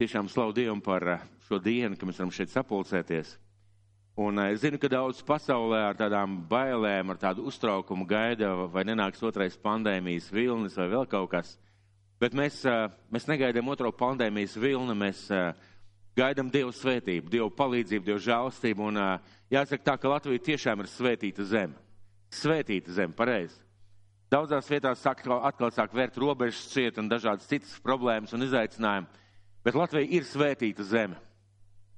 tiešām slavu Dievam par eh, šo dienu, ka mēs varam šeit sapulcēties. Un eh, es zinu, ka daudz pasaulē ar tādām bailēm, ar tādu uztraukumu gaida, vai nenāks otrais pandēmijas vilnis vai vēl kaut kas. Bet mēs, eh, mēs negaidām otro pandēmijas vilni, mēs gaidām Dievu svētību, Dievu palīdzību, Dievu žēlstību. Un jāsaka tā, ka Latvija tiešām ir svētīta zeme. Svētīta zeme, pareizi. Daudzās vietās sāk, atkal sāk vērt robežas ciet un dažādas citas problēmas un izaicinājumi. Bet Latvija ir svētīta zeme.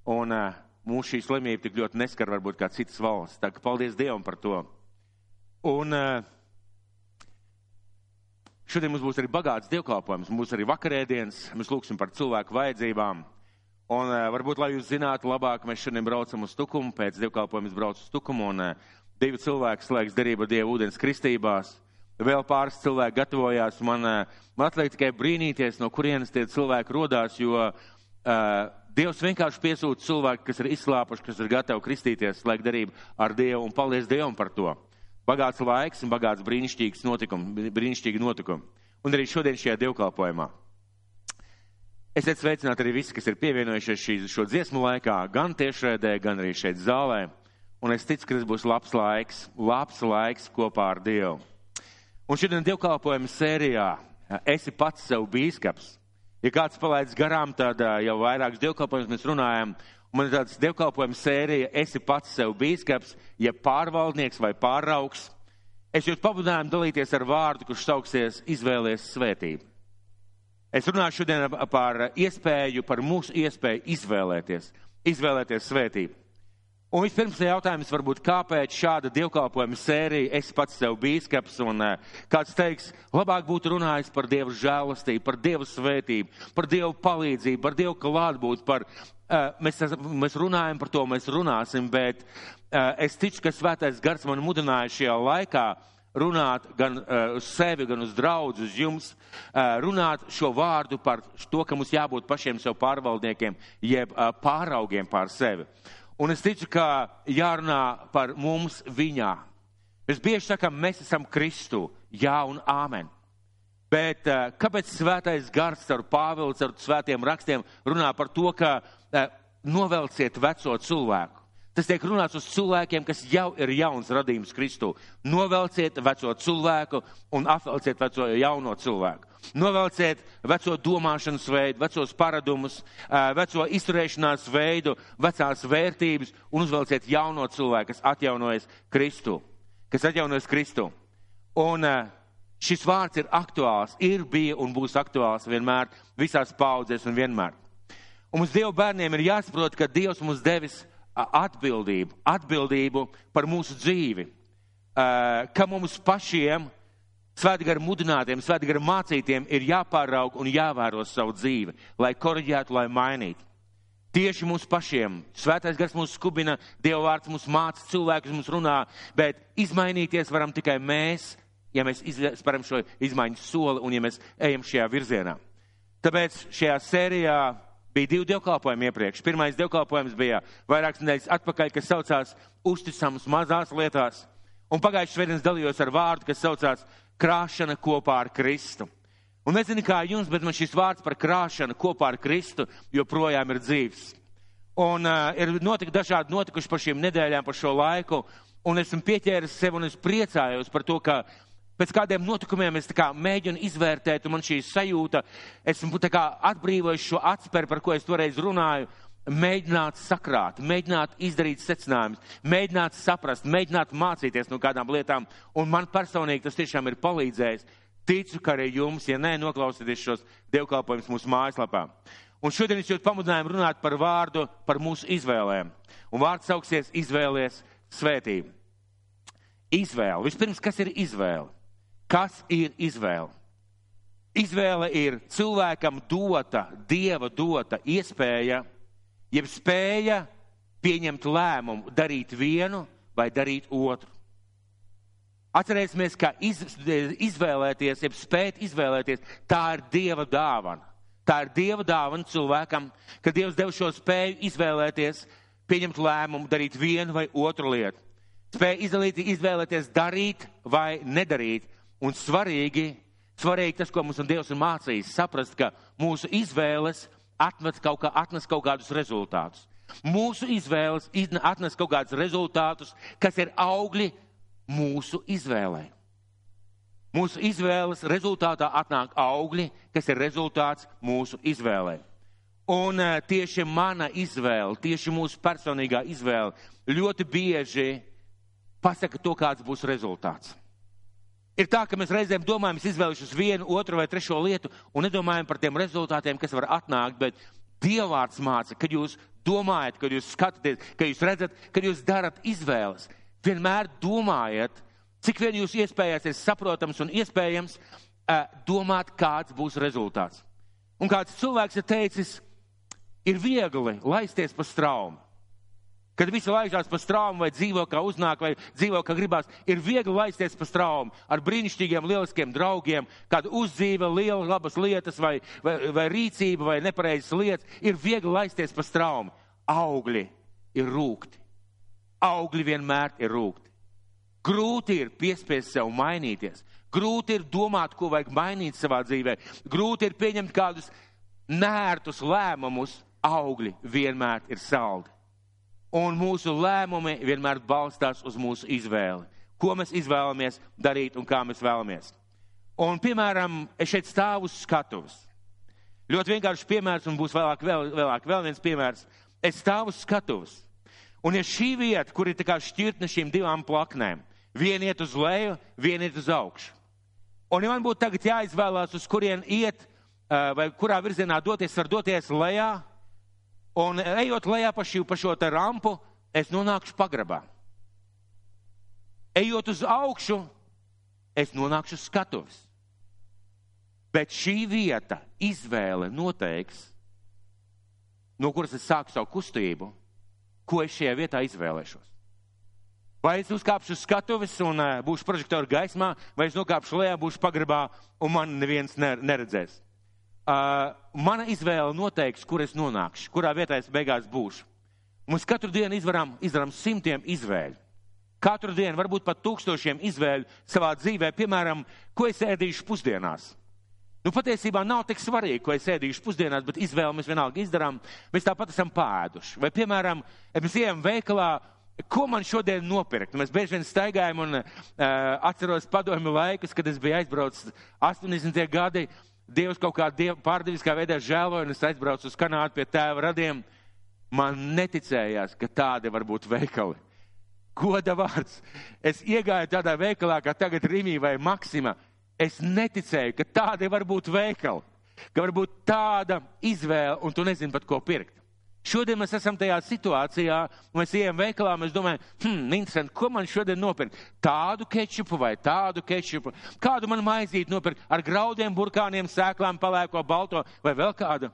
Un uh, mūsu šī slimība tik ļoti neskar varbūt kā citas valsts. Tā kā paldies Dievam par to. Un uh, šodien mums būs arī bagāts dievkalpojums. Mums būs arī vakarēdienas. Mēs lūgsim par cilvēku vajadzībām. Un uh, varbūt, lai jūs zinātu labāk, mēs šodien braucam uz Tukumu. Pēc dievkalpojuma es braucu uz Tukumu un uh, divi cilvēki slēgs derību Dievu ūdens kristībās vēl pāris cilvēki gatavojās. Man, eh, man atliek tikai brīnīties, no kurienes tie cilvēki rodās, jo uh, Dievs vienkārši piesūta cilvēku, kas ir izslāpuši, kas ir gatavi kristīties, slēgt darību ar Dievu un paldies Dievam par to. Bagāts laiks un bagāts brīnišķīgs notikums, brīnišķīgi notikumi. Un arī šodien šajā dievkalpojumā. Esiet sveicināti arī visi, kas ir pievienojušies šī, šo dziesmu laikā, gan tiešraidē, gan arī šeit zālē. Un es ticu, ka tas būs labs laiks, labs laiks kopā ar Dievu. Un šodien dievkalpojuma sērijā esi pats sev bīskaps. Ja kāds palaidis garām, tad jau vairākas dievkalpojumus mēs runājam. Un man ir tāds dievkalpojuma sērija, esi pats sev bīskaps, ja pārvaldnieks vai pāraugs. Es jūs pabudinājumu dalīties ar vārdu, kurš sauksies izvēlies svētību. Es runāšu šodien par iespēju, par mūsu iespēju izvēlēties, izvēlēties svētību. Un vispirms jautājums varbūt, kāpēc šāda dievkalpojuma sērija, es pats sev bīskaps, un uh, kāds teiks, labāk būtu runājis par Dievu žēlastību, par Dievu svētību, par Dievu palīdzību, par Dievu klātbūt, par, uh, mēs, mēs runājam par to, mēs runāsim, bet uh, es ticu, ka svētais gars man mudināja šajā laikā runāt gan uz sevi, gan uz draudzu, uz jums, runāt šo vārdu par to, ka mums jābūt pašiem sev pārvaldniekiem, jeb pāraugiem pār sevi. Un es ticu, ka jārunā par mums viņā. Mēs bieži sakām, mēs esam Kristu, jā un āmen. Bet uh, kāpēc svētais gars ar Pāvilu, ar svētiem rakstiem runā par to, ka uh, novelciet veco cilvēku? Tas tiek runāts uz cilvēkiem, kas jau ir jauns radījums Kristū. Novelciet veco cilvēku un apvelciet veco jauno cilvēku. Novelciet veco domāšanas veidu, vecos paradumus, veco izturēšanās veidu, vecās vērtības un uzvelciet jauno cilvēku, kas atjaunojas Kristu. Kas atjaunojas Kristu. Un šis vārds ir aktuāls, ir, bija un būs aktuāls vienmēr, visās paudzēs un vienmēr. Un mums Dieva bērniem ir jāsaprot, ka Dievs mums devis atbildību, atbildību par mūsu dzīvi, ka mums pašiem Svētgara mudinātiem, svētgara mācītiem ir jāpāraug un jāvēro savu dzīvi, lai koriģētu, lai mainītu. Tieši mums pašiem. Svētais gars mūs skubina, Dieva vārds mūs māca, cilvēkus mums runā, bet izmainīties varam tikai mēs, ja mēs sparam šo izmaiņu soli un ja mēs ejam šajā virzienā. Tāpēc šajā sērijā bija divi dievkalpojumi iepriekš. Pirmais dievkalpojums bija vairākas nedēļas atpakaļ, kas saucās Uzticams mazās lietās. Un pagājušajā svētdienas dalījos ar vārdu, kas saucās krāšana kopā ar Kristu. Un nezinu, kā jums, bet man šis vārds par krāšanu kopā ar Kristu joprojām ir dzīves. Un uh, ir notik dažādi notikuši par šīm nedēļām, par šo laiku, un esmu pieķēris sev un es priecājos par to, ka pēc kādiem notikumiem es kā mēģinu izvērtēt, un man šī sajūta, esmu atbrīvojis šo atspēri, par ko es toreiz runāju, mēģināt sakrāt, mēģināt izdarīt secinājumus, mēģināt saprast, mēģināt mācīties no kādām lietām. Un man personīgi tas tiešām ir palīdzējis. Ticu, ka arī jums, ja nē, noklausieties šos dievkalpojumus mūsu mājaslapā. Un šodien es jūs pamudinājumu runāt par vārdu, par mūsu izvēlēm. Un vārds sauksies izvēlies svētību. Izvēle. Vispirms, kas ir izvēle? Kas ir izvēle? Izvēle ir cilvēkam dota, dieva dota iespēja jeb spēja pieņemt lēmumu, darīt vienu vai darīt otru. Atcerēsimies, ka iz, izvēlēties, jeb spēt izvēlēties, tā ir Dieva dāvana. Tā ir Dieva dāvana cilvēkam, ka Dievs dev šo spēju izvēlēties, pieņemt lēmumu, darīt vienu vai otru lietu. Spēja izvēlēties, darīt vai nedarīt. Un svarīgi, svarīgi tas, ko mums Dievs ir mācījis, saprast, ka mūsu izvēles atnes kaut, kā, atnes kaut kādus rezultātus. Mūsu izvēles atnes kaut kādus rezultātus, kas ir augļi mūsu izvēlei. Mūsu izvēles rezultātā atnāk augļi, kas ir rezultāts mūsu izvēlei. Un uh, tieši mana izvēle, tieši mūsu personīgā izvēle ļoti bieži pasaka to, kāds būs rezultāts. Ir tā, ka mēs reizēm domājam, es izvēlēšos vienu, otru vai trešo lietu un nedomājam par tiem rezultātiem, kas var atnākt, bet Dievvvārds māca, kad jūs domājat, kad jūs skatāties, kad jūs redzat, kad jūs darat izvēles, vienmēr domājiet, cik vien jūs iespējās ir saprotams un iespējams uh, domāt, kāds būs rezultāts. Un kāds cilvēks ir teicis, ir viegli laisties pa straumu. Kad visi laižās pa straumu vai dzīvo kā uznāk vai dzīvo kā gribās, ir viegli laisties pa straumu ar brīnišķīgiem, lieliskiem draugiem, kad uzdzīve liela labas lietas vai, vai, vai rīcība vai nepareizas lietas, ir viegli laisties pa straumu. Augļi ir rūkti. Augļi vienmēr ir rūkti. Grūti ir piespiest sev mainīties. Grūti ir domāt, ko vajag mainīt savā dzīvē. Grūti ir pieņemt kādus nērtus lēmumus, augļi vienmēr ir saldi. Un mūsu lēmumi vienmēr balstās uz mūsu izvēli. Ko mēs izvēlamies darīt un kā mēs vēlamies. Un, piemēram, es šeit stāvu uz skatuves. Ļoti vienkāršs piemērs, un būs vēlāk vēl, vēlāk vēl viens piemērs. Es stāvu uz skatuves. Un ja šī vieta, kur ir tā kā šķirtne šīm divām plaknēm, viena iet uz leju, viena iet uz augšu. Un ja man būtu tagad jāizvēlās, uz kurien iet, vai kurā virzienā doties, var doties lejā Un ejot lejā pa, šī, pa šo te rampu, es nonākšu pagrabā. Ejot uz augšu, es nonākšu skatuves. Bet šī vieta, izvēle noteiks, no kuras es sāku savu kustību, ko es šajā vietā izvēlēšos. Vai es uzkāpšu uz skatuves un uh, būšu prožektoru gaismā, vai es nokāpšu lejā, būšu pagrabā un man neviens neredzēs uh, mana izvēle noteiks, kur es nonākšu, kurā vietā es beigās būšu. Mums katru dienu izvaram, izdarām simtiem izvēļu. Katru dienu, varbūt pat tūkstošiem izvēļu savā dzīvē, piemēram, ko es ēdīšu pusdienās. Nu, patiesībā nav tik svarīgi, ko es ēdīšu pusdienās, bet izvēli mēs vienalga izdarām. Mēs tāpat esam pāēduši. Vai, piemēram, mēs ejam veikalā, ko man šodien nopirkt. Mēs bieži vien staigājam un uh, atceros padomju laikus, kad es biju aizbraucis 80. gadi. Dievs kaut kā pārdeviskā veidā žēloja, un es aizbraucu uz Kanādu pie tēva radiem. Man neticējās, ka tādi var būt veikali. Goda vārds. Es iegāju tādā veikalā, kā tagad Rīmī vai Maksima. Es neticēju, ka tādi var būt veikali. Ka var būt tāda izvēle, un tu nezini pat ko pirkt. Šodien mēs esam tajā situācijā, mēs ejam veikalā, mēs domājam, hmm, interesanti, ko man šodien nopirkt? Tādu kečupu vai tādu kečupu? Kādu man maizīt nopirkt ar graudiem, burkāniem, sēklām, palēko, balto vai vēl kādu?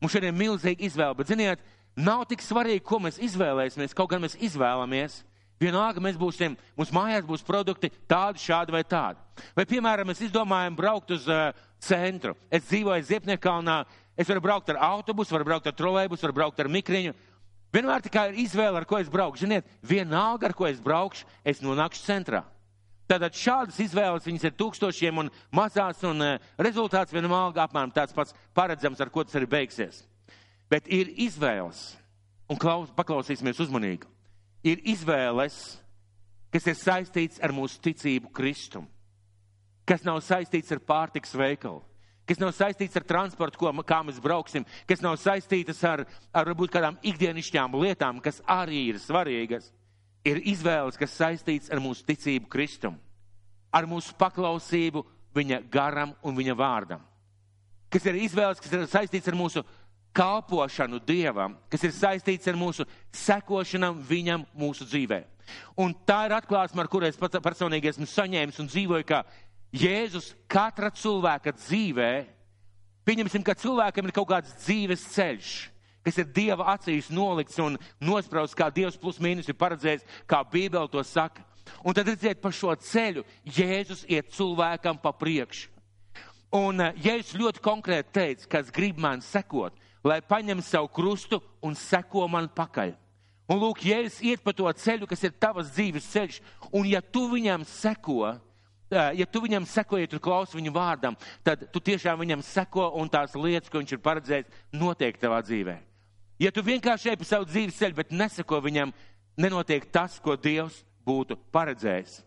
Mums šodien ir milzīga izvēle, bet ziniet, nav tik svarīgi, ko mēs izvēlēsimies, kaut gan mēs izvēlamies. Vienalga mēs būsim, mums mājās būs produkti tādi, šādi vai tādi. Vai, piemēram, mēs izdomājam braukt uz uh, centru. Es dzīvoju Ziepniekalnā, Es varu braukt ar autobusu, varu braukt ar trolēbusu, varu braukt ar mikriņu. Vienmēr tikai ir izvēle, ar ko es braukšu. Ziniet, vienalga, ar ko es braukšu, es nonākšu centrā. Tātad šādas izvēles viņas ir tūkstošiem un mazās, un uh, rezultāts vienalga apmēram tāds pats paredzams, ar ko tas arī beigsies. Bet ir izvēles, un klaus, paklausīsimies uzmanīgi, ir izvēles, kas ir saistīts ar mūsu ticību Kristum, kas nav saistīts ar pārtiks veikalu kas nav saistīts ar transportu, ko, kā mēs brauksim, kas nav saistītas ar, ar varbūt kādām ikdienišķām lietām, kas arī ir svarīgas. Ir izvēles, kas saistīts ar mūsu ticību Kristum, ar mūsu paklausību viņa garam un viņa vārdam. Kas ir izvēles, kas ir saistīts ar mūsu kalpošanu Dievam, kas ir saistīts ar mūsu sekošanam viņam mūsu dzīvē. Un tā ir atklāsme, ar kuru es personīgi esmu saņēmis un dzīvoju, ka Jēzus katra cilvēka dzīvē, pieņemsim, ka cilvēkam ir kaut kāds dzīves ceļš, kas ir Dieva acīs nolikts un nosprausts, kā Dievs plus mīnus ir paredzējis, kā Bībele to saka. Un tad redziet, pa šo ceļu Jēzus iet cilvēkam pa priekšu. Un eh, Jēzus ļoti konkrēti teica, kas grib man sekot, lai paņem savu krustu un seko man pakaļ. Un lūk, Jēzus iet pa to ceļu, kas ir tavas dzīves ceļš, un ja tu viņam seko, ja tu viņam sekoji, tu klausi viņu vārdam, tad tu tiešām viņam seko un tās lietas, ko viņš ir paredzējis, notiek tavā dzīvē. Ja tu vienkārši ej pa savu dzīves ceļu, bet neseko viņam, nenotiek tas, ko Dievs būtu paredzējis.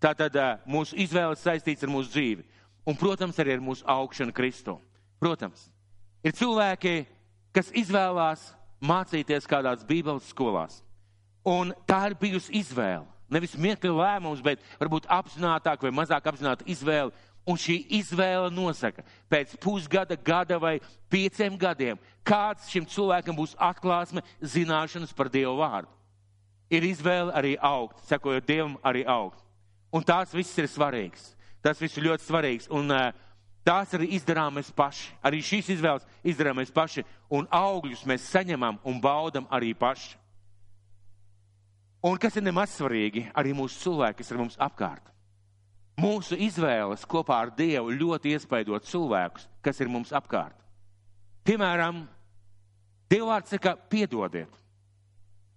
Tātad mūsu izvēles saistīts ar mūsu dzīvi. Un, protams, arī ar mūsu augšanu Kristu. Protams, ir cilvēki, kas izvēlās mācīties kādās Bībeles skolās. Un tā ir bijusi izvēle. Nevis miekli lēmums, bet varbūt apzinātāk vai mazāk apzināta izvēle. Un šī izvēle nosaka, pēc pusgada, gada vai pieciem gadiem, kāds šim cilvēkam būs atklāsme, zināšanas par Dievu vārdu. Ir izvēle arī augt, sekojot Dievam, arī augt. Un tās viss ir svarīgs. Tas viss ir ļoti svarīgs. Un uh, tās arī izdarām mēs paši. Arī šīs izvēles izdarām mēs paši. Un augļus mēs saņemam un baudam arī paši. Un kas ir nemaz svarīgi, arī mūsu cilvēki, kas ir mums apkārt. Mūsu izvēles kopā ar Dievu ļoti iespaidot cilvēkus, kas ir mums apkārt. Piemēram, Dievvvārds saka, piedodiet.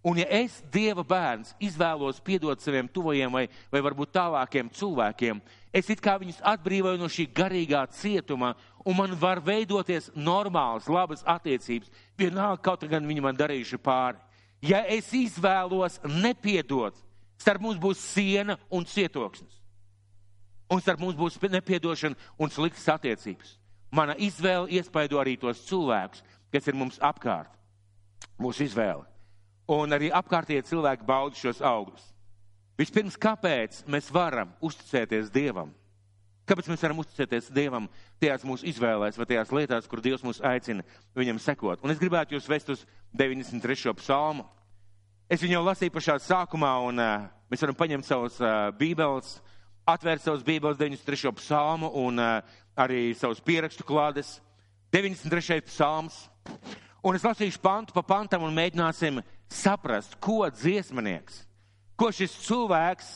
Un ja es, Dieva bērns, izvēlos piedot saviem tuvajiem vai, vai varbūt tālākiem cilvēkiem, es it kā viņus atbrīvoju no šī garīgā cietuma, un man var veidoties normālas, labas attiecības, vienalga kaut gan viņi man darījuši pāri. Ja es izvēlos nepiedot, starp mums būs siena un cietoksnis. Un starp mums būs nepiedošana un sliktas attiecības. Mana izvēle iespaido arī tos cilvēkus, kas ir mums apkārt. Mūsu izvēle. Un arī apkārtējie cilvēki bauda šos augļus. Vispirms, kāpēc mēs varam uzticēties Dievam? Kāpēc mēs varam uzticēties Dievam tajās mūsu izvēlēs vai tajās lietās, kur Dievs mūs aicina viņam sekot? Un es gribētu jūs vest uz 93. psalmu. Es viņu jau lasīju pašā sākumā, un uh, mēs varam paņemt savus uh, bībeles, atvērt savus bībeles 93. psalmu un uh, arī savus pierakstu klādes. 93. psalms. Un es lasīšu pantu pa pantam un mēģināsim saprast, ko dziesmanieks, ko šis cilvēks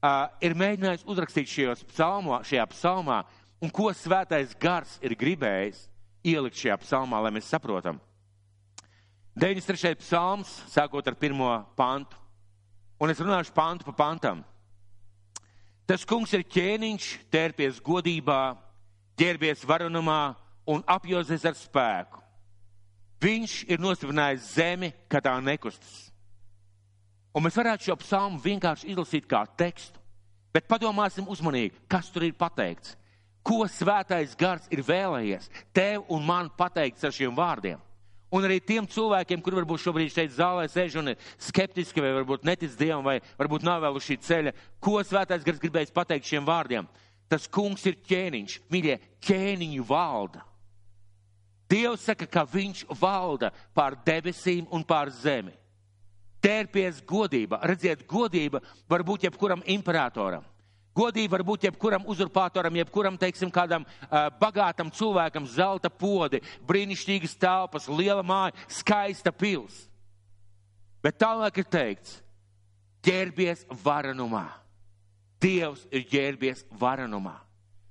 uh, ir mēģinājis uzrakstīt šajos psalmā, šajā psalmā, un ko svētais gars ir gribējis ielikt šajā psalmā, lai mēs saprotam. 93. psalms, sākot ar pirmo pantu, un es runāšu pantu pa pantam. Tas kungs ir ķēniņš, tērpies godībā, ģērbies varonumā un apjozies ar spēku. Viņš ir nostiprinājis zemi, kad tā nekustas. Un mēs varētu šo psalmu vienkārši izlasīt kā tekstu, bet padomāsim uzmanīgi, kas tur ir pateikts. Ko svētais gars ir vēlējies tev un man pateikt ar šiem vārdiem? Un arī tiem cilvēkiem, kur varbūt šobrīd šeit zālē sēž un ir skeptiski, vai varbūt netic Dievam, vai varbūt nav vēl uz šī ceļa, ko svētais gars gribējis pateikt šiem vārdiem? Tas kungs ir ķēniņš, mīļie, ķēniņu valda. Dievs saka, ka viņš valda pār debesīm un pār zemi tērpies godība. Redziet, godība var būt jebkuram imperatoram. Godība var būt jebkuram uzurpātoram, jebkuram, teiksim, kādam uh, bagātam cilvēkam, zelta podi, brīnišķīgas telpas, liela māja, skaista pils. Bet tālāk ir teikts, ģērbies varenumā. Dievs ir ģērbies varenumā.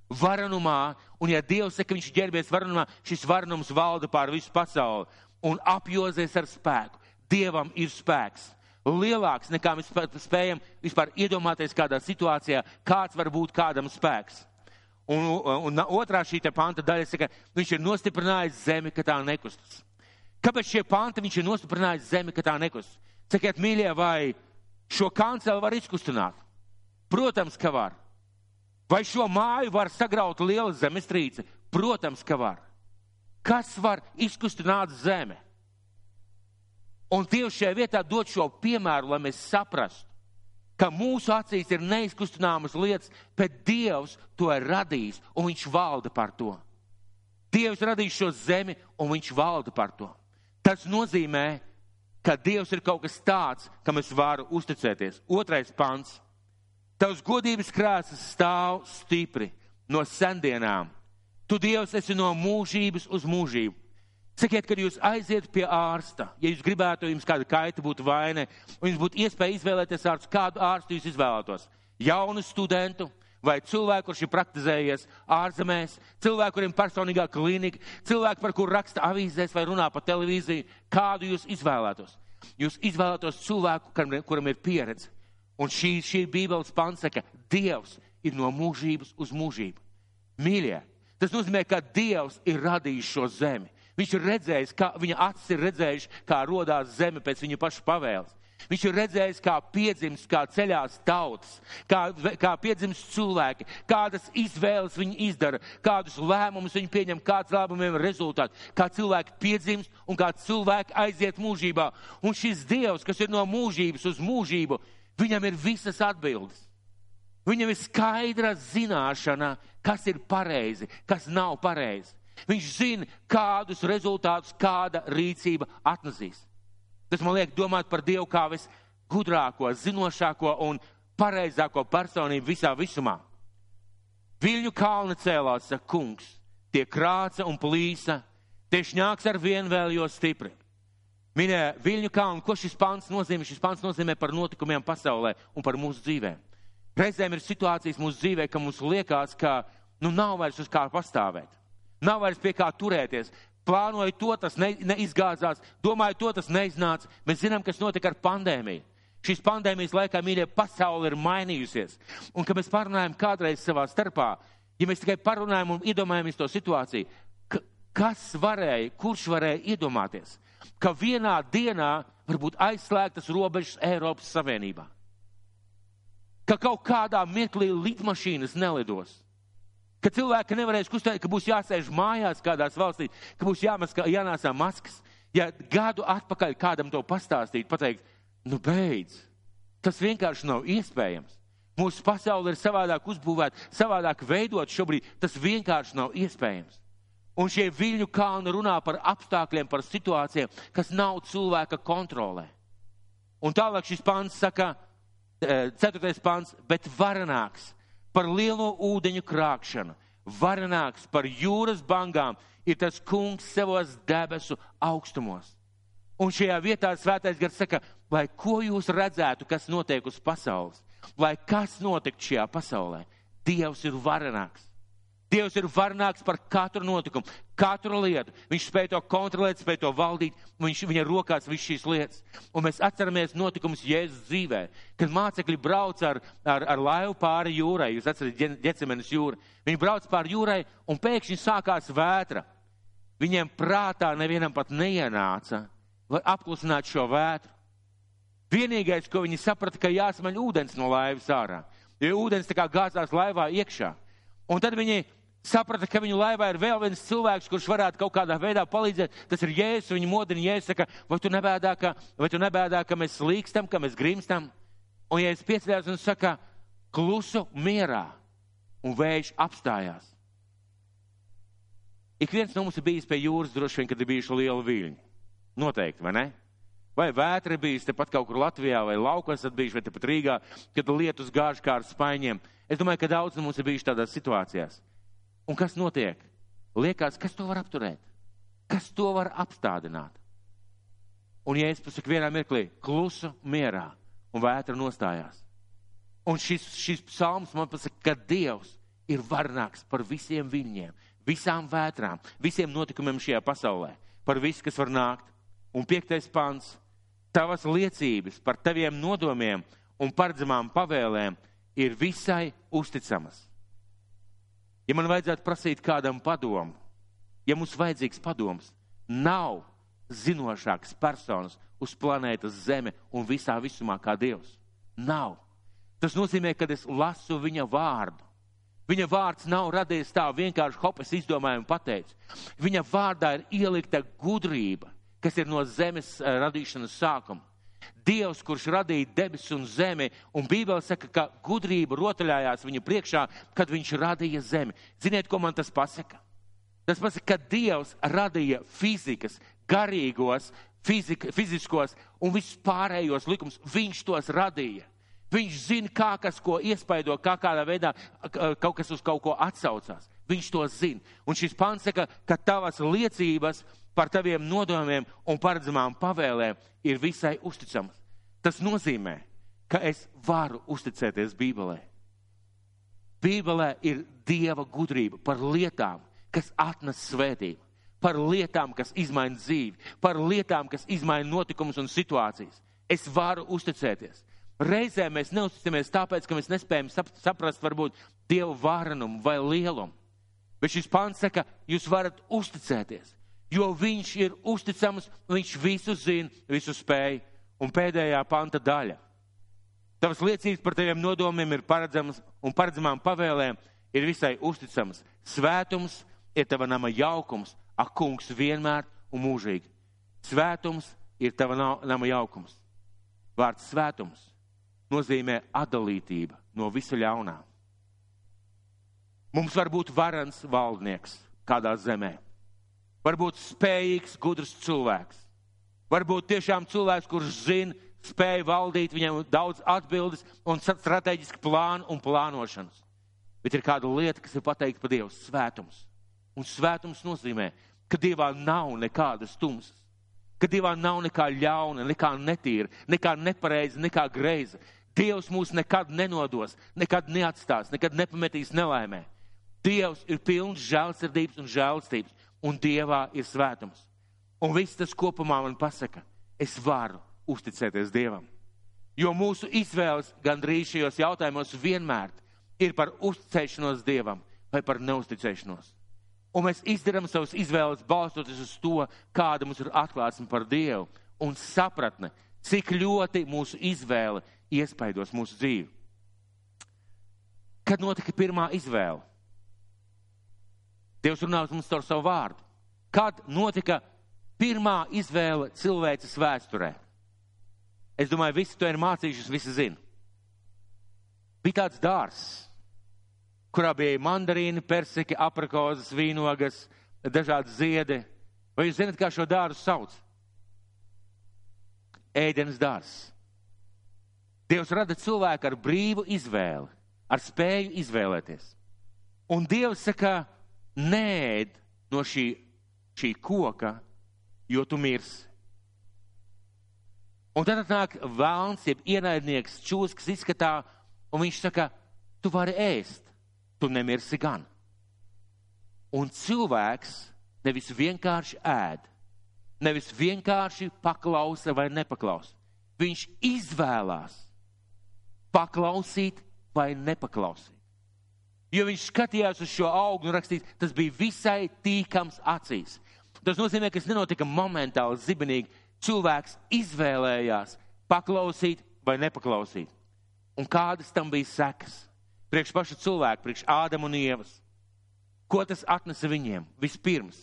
Varenumā, un ja Dievs saka, viņš ģērbies varenumā, šis varenums valda pār visu pasauli un apjozies ar spēku. Dievam ir spēks lielāks nekā mēs spējam vispār iedomāties kādā situācijā, kāds var būt kādam spēks. Un, un otrā šī panta daļa saka, viņš ir nostiprinājis zemi, ka tā nekustas. Kāpēc šie panti viņš ir nostiprinājis zemi, ka tā nekustas? Sakiet, mīļie, vai šo kancelu var izkustināt? Protams, ka var. Vai šo māju var sagraut liela zemestrīce? Protams, ka var. Kas var izkustināt zemi? Un Dievs šajā vietā dod šo piemēru, lai mēs saprastu, ka mūsu acīs ir neizkustināmas lietas, bet Dievs to ir radījis un Viņš valda par to. Dievs radījis šo zemi un Viņš valda par to. Tas nozīmē, ka Dievs ir kaut kas tāds, kam es varu uzticēties. Otrais pants. Tavs godības krāsas stāv stipri no sendienām. Tu Dievs esi no mūžības uz mūžību. Sakiet, kad jūs aiziet pie ārsta, ja jūs gribētu, jums kāda kaita būtu vaina, un jums būtu iespēja izvēlēties ārstu, kādu ārstu jūs izvēlētos? Jaunu studentu vai cilvēku, kurš ir praktizējies ārzemēs, cilvēku, kuriem personīgā klinika, cilvēku, par kuru raksta avīzēs vai runā pa televīziju, kādu jūs izvēlētos? Jūs izvēlētos cilvēku, kuram ir pieredze. Un šī, šī Bībeles pants saka, Dievs ir no mūžības uz mūžību. Mīļie, tas nozīmē, ka Dievs ir radījis šo zemi. Viņš ir redzējis, kā viņa acis ir redzējuši, kā rodās zeme pēc viņa paša pavēles. Viņš ir redzējis, kā piedzimst, kā ceļās tautas, kā, kā piedzimst cilvēki, kādas izvēles viņi izdara, kādus lēmumus viņi pieņem, kāds lēmumiem ir rezultāts, kā cilvēki piedzimst un kā cilvēki aiziet mūžībā. Un šis Dievs, kas ir no mūžības uz mūžību, viņam ir visas atbildes. Viņam ir skaidra zināšana, kas ir pareizi, kas nav pareizi. Viņš zina, kādus rezultātus kāda rīcība atnesīs. Tas man liek domāt par Dievu kā visgudrāko, zinošāko un pareizāko personību visā visumā. Viļņu kalna cēlās, saka kungs, tie krāca un plīsa, tie šņāks ar vienu vēl jo stipri. Minēja Viļņu kalnu, ko šis pants nozīmē? Šis pants nozīmē par notikumiem pasaulē un par mūsu dzīvēm. Reizēm ir situācijas mūsu dzīvē, ka mums liekas, ka nu nav vairs uz kā pastāvēt. Nav vairs pie kā turēties plānoju to, tas ne, neizgāzās, domāju to, tas neiznāca. Mēs zinām, kas notika ar pandēmiju. Šīs pandēmijas laikā, mīļie, pasaule ir mainījusies. Un, kad mēs parunājam kādreiz savā starpā, ja mēs tikai parunājam un iedomājamies to situāciju, ka, kas varēja, kurš varēja iedomāties, ka vienā dienā var būt aizslēgtas robežas Eiropas Savienībā? Ka kaut kādā mirklī lidmašīnas nelidos Ka cilvēki nevarēs kustēt, ka būs jāsēž mājās kādās valstīs, ka būs jāmaskā, jānāsā maskas. Ja gadu atpakaļ kādam to pastāstīt, pateikt, nu beidz, tas vienkārši nav iespējams. Mūsu pasaule ir savādāk uzbūvēta, savādāk veidot šobrīd, tas vienkārši nav iespējams. Un šie viļņu kalni runā par apstākļiem, par situācijām, kas nav cilvēka kontrolē. Un tālāk šis pāns saka, eh, ceturtais pāns, bet varenāks par lielo ūdeņu krākšanu, varenāks par jūras bangām ir tas kungs savos debesu augstumos. Un šajā vietā svētais gars saka, lai ko jūs redzētu, kas notiek uz pasaules, lai kas notiek šajā pasaulē, Dievs ir varenāks. Dievs ir varnāks par katru notikumu, katru lietu. Viņš spēj to kontrolēt, spēj to valdīt, viņš viņa rokās viss šīs lietas. Un mēs atceramies notikumus Jēzus dzīvē, kad mācekļi brauc ar, ar, ar laivu pāri jūrai. Jūs atceraties ģecemenes jūru. Viņi brauc pāri jūrai un pēkšņi sākās vētra. Viņiem prātā nevienam pat neienāca, lai apklusināt šo vētru. Vienīgais, ko viņi saprata, ka jāsmaļ ūdens no laivas ārā, jo ūdens tā kā gāzās laivā iekšā. Un tad viņi saprata, ka viņu laivā ir vēl viens cilvēks, kurš varētu kaut kādā veidā palīdzēt. Tas ir Jēzus. Viņa modina Jēzus, saka, vai tu nebēdā, ka, vai tu nebēdā, ka mēs slīkstam, ka mēs grimstam? Un Jēzus pieceļās un saka, klusu mierā, un vējš apstājās. Ik viens no mums ir bijis pie jūras, droši vien, kad ir bijuši liela viļņi. Noteikti, vai ne? Vai vētra bijis tepat kaut kur Latvijā, vai laukos esat bijuši, vai tepat Rīgā, kad lietus gāž kā ar spaiņiem. Es domāju, ka daudz no mums ir bijuši tādās situācijās. Un kas notiek? Liekas, kas to var apturēt? Kas to var apstādināt? Un, ja es pasaku vienā mirklī, klusu mierā, un vētra nostājās. Un šis, šis psalms man pasaka, ka Dievs ir varnāks par visiem viņiem, visām vētrām, visiem notikumiem šajā pasaulē, par visu, kas var nākt. Un piektais pants - tavas liecības par taviem nodomiem un paredzamām pavēlēm ir visai uzticamas. Ja man vajadzētu prasīt kādam padomu, ja mums vajadzīgs padoms, nav zinošāks personas uz planētas Zeme un visā visumā kā Dievs. Nav. Tas nozīmē, ka es lasu viņa vārdu. Viņa vārds nav radies tā vienkārši hopes izdomājumu pateicis. Viņa vārdā ir ielikta gudrība, kas ir no zemes eh, radīšanas sākuma. Dievs, kurš radīja debesis un zemi, un Bībele saka, ka gudrība rotaļājās viņu priekšā, kad viņš radīja zemi. Ziniet, ko man tas pasaka? Tas pasaka, ka Dievs radīja fizikas, garīgos, fizika, fiziskos un vispārējos likumus. Viņš tos radīja. Viņš zina, kā kas ko iespaido, kā kādā veidā kaut kas uz kaut ko atsaucās. Viņš to zina. Un šis pants saka, ka tavas liecības par taviem nodomiem un paredzamām pavēlēm ir visai uzticamas. Tas nozīmē, ka es varu uzticēties Bībelē. Bībelē ir Dieva gudrība par lietām, kas atnes svētību, par lietām, kas izmaina dzīvi, par lietām, kas izmaina notikumus un situācijas. Es varu uzticēties. Reizē mēs neusticamies tāpēc, ka mēs nespējam sap, saprast varbūt Dievu vārenumu vai lielumu. Bet šis pāns saka, jūs varat uzticēties, jo viņš ir uzticams, viņš visu zina, visu spēj. Un pēdējā panta daļa. Tavas liecības par taviem nodomiem ir paredzamas un paredzamām pavēlēm ir visai uzticamas. Svētums ir tava nama jaukums, ak, kungs, vienmēr un mūžīgi. Svētums ir tava nama jaukums. Vārds svētums nozīmē atdalītība no visa ļaunā. Mums var būt varans valdnieks kādā zemē, varbūt spējīgs, gudrs cilvēks, varbūt tiešām cilvēks, kurš zina, spēja valdīt, viņam daudz atbildes un strateģiski plānu un plānošanas. Bet ir kāda lieta, kas ir pateikta par Dievu - svētums. Un svētums nozīmē, ka Dievā nav nekādas tumsas, ka Dievā nav nekā ļauna, nekā netīra, nekā nepareiza, nekā greiza. Dievs mūs nekad nenodos, nekad neatstās, nekad nepametīs nelaimē. Dievs ir pilns žēlsirdības un žēlstības, un Dievā ir svētums. Un viss tas kopumā man pasaka, es varu uzticēties Dievam. Jo mūsu izvēles gandrīz šajos jautājumos vienmēr ir par uzticēšanos Dievam vai par neusticēšanos. Un mēs izdarām savas izvēles balstoties uz to, kāda mums ir atklāsme par Dievu un sapratne, cik ļoti mūsu izvēle iespaidos mūsu dzīvi. Kad notika pirmā izvēle? Dievs runā uz mums caur savu vārdu. Kad notika pirmā izvēle cilvēces vēsturē? Es domāju, visi to ir mācījušies, visi zina. Bija tāds dārs, kurā bija mandarīni, persiki, aprakozes, vīnogas, dažādi ziedi. Vai jūs zināt, kā šo dārzu sauc? Ēdienas dārs. Dievs rada cilvēku ar brīvu izvēli, ar spēju izvēlēties. Un Dievs saka, nēd no šī, šī koka, jo tu mirsi. Un tad nāk vēlns, jeb ienaidnieks, čūskas izskatā, un viņš saka, tu vari ēst, tu nemirsi gan. Un cilvēks nevis vienkārši ēd, nevis vienkārši paklausa vai nepaklausa. Viņš izvēlās paklausīt vai nepaklausīt. Jo viņš skatījās uz šo augstu un rakstīts, tas bija visai tīkams acīs. Tas nozīmē, ka tas nenotika momentāli, zibenīgi cilvēks izvēlējās paklausīt vai nepaklausīt. Un kādas tam bija sekas? Priekš paša cilvēka, priekš Ādama un Ievas. Ko tas atnesa viņiem? Vispirms,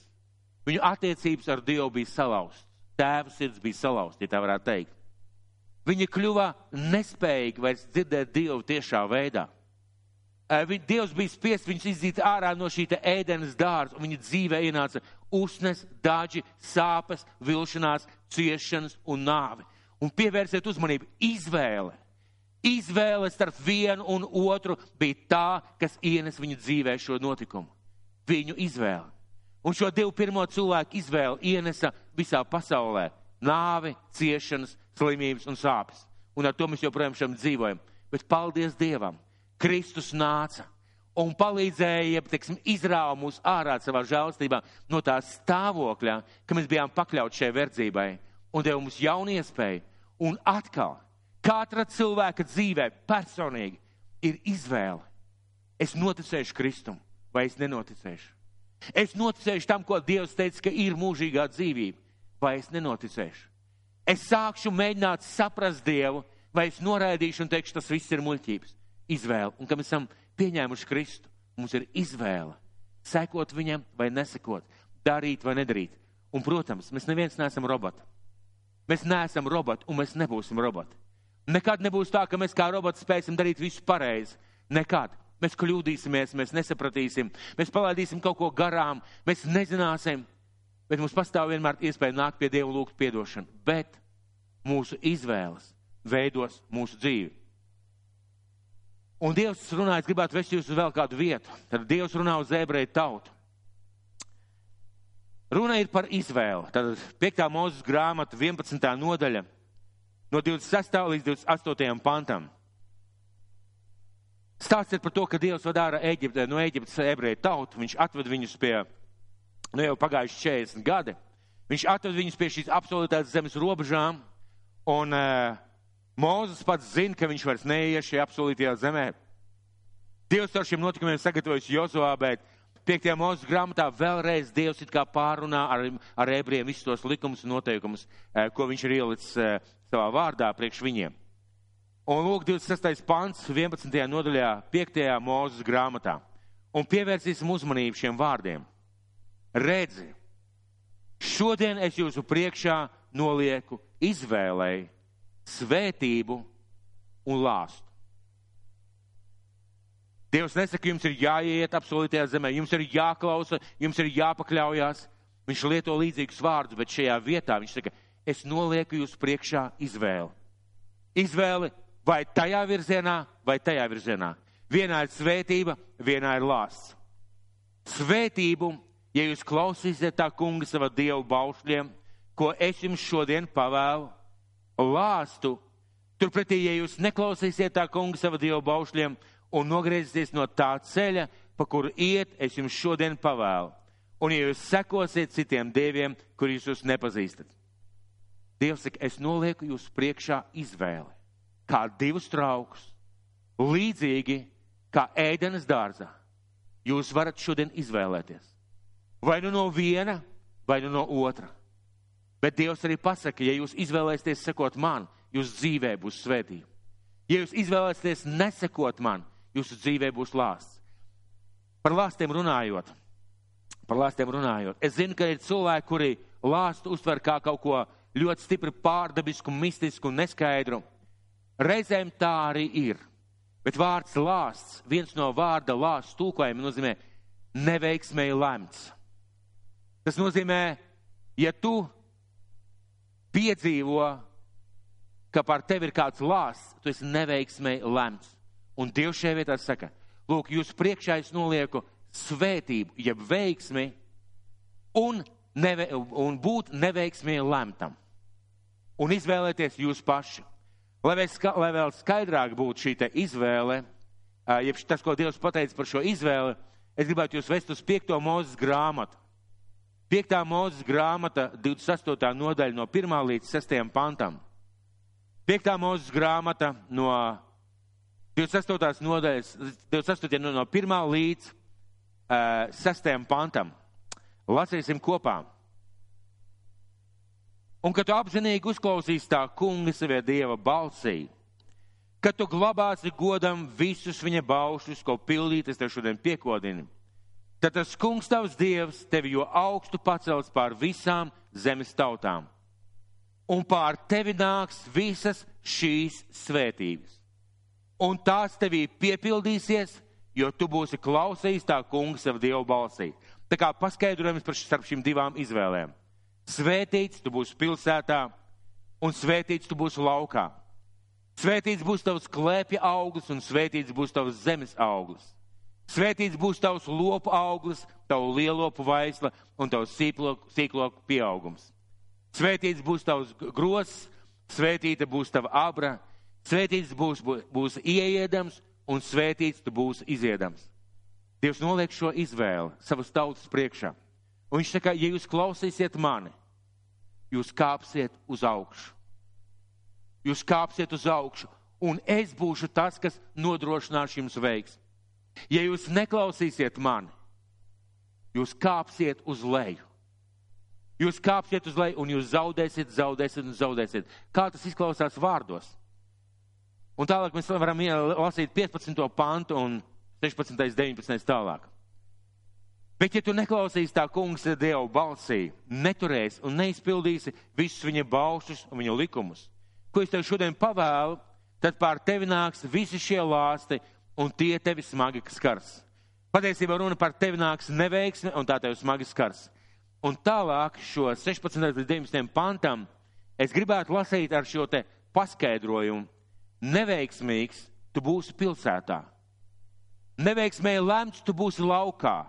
viņu attiecības ar Dievu bija salauztas. Tēva sirds bija salauzta, ja tā varētu teikt. Viņi kļuva nespējīgi vairs dzirdēt Dievu tiešā veidā. Dievs bija spiests viņus izzīt ārā no šī ēdenes dārza, un viņa dzīvē ienāca usnes, daži, sāpes, vilšanās, ciešanas un nāvi. Un pievērsiet uzmanību, izvēle. Izvēle starp vienu un otru bija tā, kas ienes viņa dzīvē šo notikumu. Viņu izvēle. Un šo divu pirmo cilvēku izvēle ienesa visā pasaulē nāvi, ciešanas, slimības un sāpes. Un ar to mēs joprojām šam dzīvojam. Bet paldies Dievam! Kristus nāca un palīdzēja, teiksim, izrāva mūs ārā savā žēlstībā no tā stāvokļa, ka mēs bijām pakļauti šai verdzībai un deva mums jaunu iespēju. Un atkal, katra cilvēka dzīvē personīgi ir izvēle. Es noticēšu Kristum vai es nenoticēšu. Es noticēšu tam, ko Dievs teica, ka ir mūžīgā dzīvība, vai es nenoticēšu. Es sākšu mēģināt saprast Dievu, vai es noraidīšu un teikšu, tas viss ir muļķības. Izvēle. Un kad mēs esam pieņēmuši Kristu, mums ir izvēle sekot viņam vai nesekot, darīt vai nedarīt. Un, protams, mēs neviens neesam roboti. Mēs neesam roboti un mēs nebūsim roboti. Nekad nebūs tā, ka mēs kā roboti spēsim darīt visu pareizi. Nekad. Mēs kļūdīsimies, mēs nesapratīsim, mēs palaidīsim kaut ko garām, mēs nezināsim, bet mums pastāv vienmēr iespēja nākt pie Dieva un lūgt piedošanu. Bet mūsu izvēles veidos mūsu dzīvi. Un Dievs runā, es gribētu vest jūs uz vēl kādu vietu. Tad Dievs runā uz ebreju tautu. Runa ir par izvēli. Tad 5. mūzes grāmata, 11. nodaļa, no 26. līdz 28. pantam. Stāsts ir par to, ka Dievs vadīja Eģipte, no Eģiptes ebreju tautu. Viņš atved viņus pie, nu jau pagājuši 40 gadi. Viņš atved viņus pie šīs absolūtās zemes robežām. Un uh, Mūzes pats zina, ka viņš vairs neies šajā apsolītajā zemē. Dievs ar šiem notikumiem sagatavojas Jozovā, bet 5. mūzes grāmatā vēlreiz Dievs it kā pārunā ar, ar ebriem visus tos likumus un noteikumus, eh, ko viņš ir ielicis eh, savā vārdā priekš viņiem. Un lūk, 26. pants, 11. nodaļā, 5. mūzes grāmatā. Un pievērsīsim uzmanību šiem vārdiem. Redzi, šodien es jūsu priekšā nolieku izvēlēju svētību un lāstu. Dievs nesaka, jums ir jāiet apsolītajā zemē, jums ir jāklausa, jums ir jāpakļaujās. Viņš lieto līdzīgus vārdus, bet šajā vietā viņš saka, es nolieku jūs priekšā izvēli. Izvēli vai tajā virzienā, vai tajā virzienā. Vienā ir svētība, vienā ir lāsts. Svētību, ja jūs klausīsiet tā kunga sava dievu baušļiem, ko es jums šodien pavēlu, lāstu. Turpretī, ja jūs neklausīsiet tā kunga sava dievu baušļiem un nogriezieties no tā ceļa, pa kuru iet, es jums šodien pavēlu. Un ja jūs sekosiet citiem dieviem, kurus jūs nepazīstat. Dievs saka, es nolieku jūs priekšā izvēli, kā divus traukus, līdzīgi kā ēdenes dārzā. Jūs varat šodien izvēlēties. Vai nu no viena, vai nu no otra. Bet Dievs arī pasaka, ja jūs izvēlēsieties sekot man, jūsu dzīvē būs svētība. Ja jūs izvēlēsieties nesekot man, jūsu dzīvē būs lāsts. Par lāstiem runājot, par lāstiem runājot, es zinu, ka ir cilvēki, kuri lāstu uztver kā kaut ko ļoti stipri pārdabisku, mistisku un neskaidru. Reizēm tā arī ir. Bet vārds lāsts, viens no vārda lāsts tūkojuma nozīmē neveiksmēji lemts. Tas nozīmē, ja tu piedzīvo, ka par tevi ir kāds lāsts, tu esi neveiksmēji lemts. Un Dievs šajā vietā saka, lūk, jūs priekšā es nolieku svētību, jeb veiksmi un, neve, un būt neveiksmīgi lemtam. Un izvēlēties jūs paši. Lai vēl, ska, lai vēl skaidrāk būtu šī izvēle, jeb tas, ko Dievs pateica par šo izvēli, es gribētu jūs vest uz 5. mūzes grāmatu. 5. mūzes grāmata, 28. nodaļa no 1. līdz 6. pantam. 5. mūzes grāmata no 28. nodaļas, 28. no 1. līdz uh, 6. pantam. Lasīsim kopā. Un kad tu apzinīgi uzklausīsi tā kunga savie dieva balsī, kad tu glabāsi godam visus viņa baušus, ko pildīt, es tev šodien piekodinu tad tas kungs tavs dievs tevi jo augstu pacels pār visām zemes tautām. Un pār tevi nāks visas šīs svētības. Un tās tevī piepildīsies, jo tu būsi klausījis tā kunga savu dievu balsī. Tā kā paskaidrojums par starp šīm divām izvēlēm. Svētīts tu būsi pilsētā, un svētīts tu būsi laukā. Svētīts būs tavs klēpja auglis, un svētīts būs tavs zemes auglis. Svētīts būs tavs lopu auglis, tavu lielopu vaisla un tavs sīkloku, pieaugums. Svētīts būs tavs grozs, svētīta būs tava abra, svētīts būs, būs ieiedams un svētīts tu būs iziedams. Dievs noliek šo izvēli savas tautas priekšā. Un viņš saka, ja jūs klausīsiet mani, jūs kāpsiet uz augšu. Jūs kāpsiet uz augšu, un es būšu tas, kas nodrošinās jums veiksmi. Ja jūs neklausīsiet mani, jūs kāpsiet uz leju. Jūs kāpsiet uz leju un jūs zaudēsiet, zaudēsiet un zaudēsiet. Kā tas izklausās vārdos? Un tālāk mēs varam lasīt 15. pantu un 16. 19. tālāk. Bet, ja tu neklausīsi tā kungs Dievu balsī, neturēsi un neizpildīsi visus viņa baušus un viņa likumus, ko es tev šodien pavēlu, tad pār tevi nāks visi šie lāsti un tie tevi smagi skars. Patiesībā runa par tevi nāks neveiksme, un tā tevi smagi skars. Un tālāk šo 16. līdz 19. pantam es gribētu lasīt ar šo te paskaidrojumu. Neveiksmīgs tu būsi pilsētā. Neveiksmēji lemts tu būsi laukā.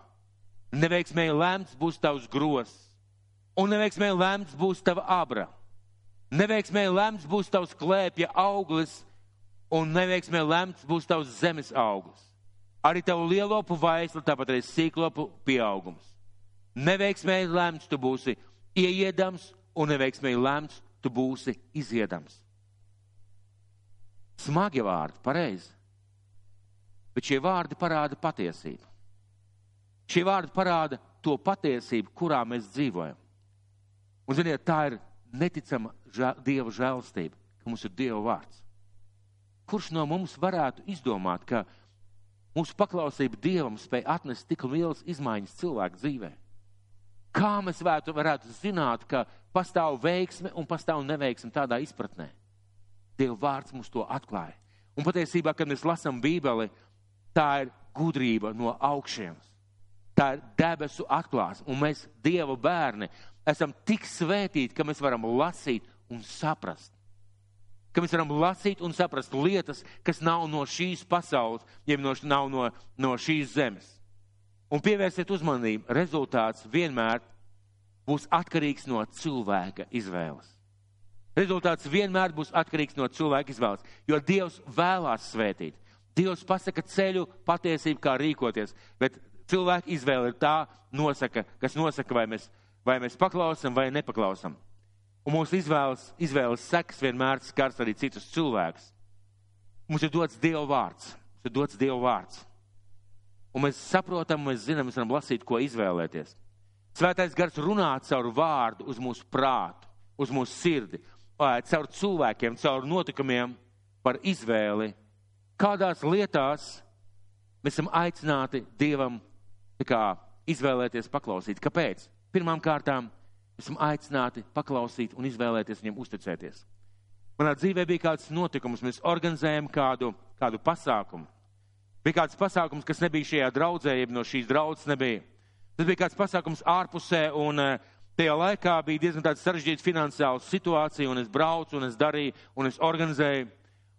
Neveiksmēji lemts būs tavs gros. Un neveiksmēji lemts būs tava abra. Neveiksmēji lemts būs tavs klēpja auglis un neveiksmē lemts būs tavs zemes augurs. Arī tavu lielopu vaislu, tāpat arī sīklopu pieaugums. Neveiksmē lemts tu būsi ieiedams, un neveiksmē lemts tu būsi iziedams. Smagi vārdi, pareizi. Bet šie vārdi parāda patiesību. Šie vārdi parāda to patiesību, kurā mēs dzīvojam. Un, ziniet, tā ir neticama žēl, Dieva žēlstība, ka mums ir Dieva vārds. Kurš no mums varētu izdomāt, ka mūsu paklausība Dievam spēj atnest tik lielas izmaiņas cilvēku dzīvē? Kā mēs varētu, varētu zināt, ka pastāv veiksme un pastāv neveiksme tādā izpratnē? Dieva vārds mums to atklāja. Un patiesībā, kad mēs lasām Bībeli, tā ir gudrība no augšienes. Tā ir debesu atklāsme, un mēs, Dieva bērni, esam tik svētīti, ka mēs varam lasīt un saprast. Ka mēs varam lasīt un saprast lietas, kas nav no šīs pasaules, jeb no, nav no, no šīs zemes. Un pievērsiet uzmanību, rezultāts vienmēr būs atkarīgs no cilvēka izvēles. Rezultāts vienmēr būs atkarīgs no cilvēka izvēles, jo Dievs vēlās svētīt. Dievs pasaka ceļu, patiesību, kā rīkoties, bet cilvēka izvēle ir tā, nosaka, kas nosaka, vai mēs, vai mēs paklausam vai nepaklausam. Un mūsu izvēles, izvēles seks vienmēr skars arī citus cilvēkus. Mums ir dots Dieva vārds. Mums ir dots Dieva vārds. Un mēs saprotam, mēs zinām, mēs varam lasīt, ko izvēlēties. Svētais gars runā caur vārdu uz mūsu prātu, uz mūsu sirdi, caur cilvēkiem, caur notikumiem par izvēli, kādās lietās mēs esam aicināti Dievam kā, izvēlēties paklausīt. Kāpēc? Pirmām kārtām esam aicināti paklausīt un izvēlēties viņam uzticēties. Manā dzīvē bija kāds notikums, mēs organizējam kādu, kādu pasākumu. Bija kāds pasākums, kas nebija šajā draudzē, jeb no šīs draudzes nebija. Tas bija kāds pasākums ārpusē, un eh, tajā laikā bija diezgan tāds sarežģīts finansiāls situācija, un es braucu, un es darīju, un es organizēju.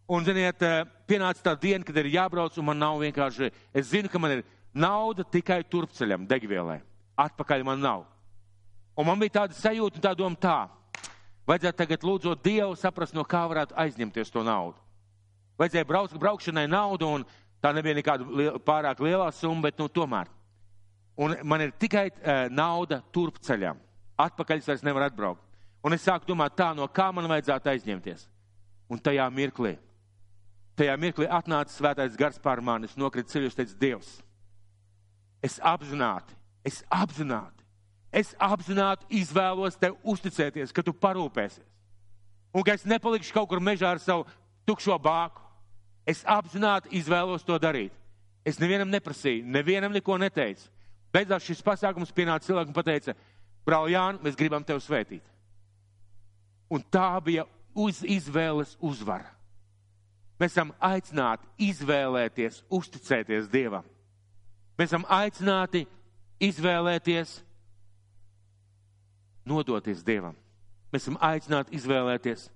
Un, ziniet, eh, pienāca tā diena, kad ir jābrauc, un man nav vienkārši, es zinu, ka man ir nauda tikai turpceļam, degvielai. Atpakaļ man nav. Un man bija tāda sajūta tā doma tā. Vajadzētu tagad lūdzot Dievu saprast, no kā varētu aizņemties to naudu. Vajadzēja braukt, braukšanai naudu, un tā nebija nekāda liel, pārāk lielā summa, bet nu, tomēr. Un man ir tikai uh, nauda turpceļam. Atpakaļ es vairs nevaru atbraukt. Un es sāku domāt tā, no kā man vajadzētu aizņemties. Un tajā mirklī, tajā mirklī atnāca svētais gars pār mani, es nokritu ceļus, teicu, Dievs, Es apzināti, es apzināti, es apzināti izvēlos tev uzticēties, ka tu parūpēsies. Un ka es nepalikšu kaut kur mežā ar savu tukšo bāku. Es apzināti izvēlos to darīt. Es nevienam neprasīju, nevienam neko neteicu. Beidzot šis pasākums pienāca cilvēkam un pateica, brāl Jāni, mēs gribam tevi svētīt. Un tā bija uz izvēles uzvara. Mēs esam aicināti izvēlēties, uzticēties Dievam. Mēs esam aicināti izvēlēties, nodoties Dievam. Mēs esam aicināti izvēlēties,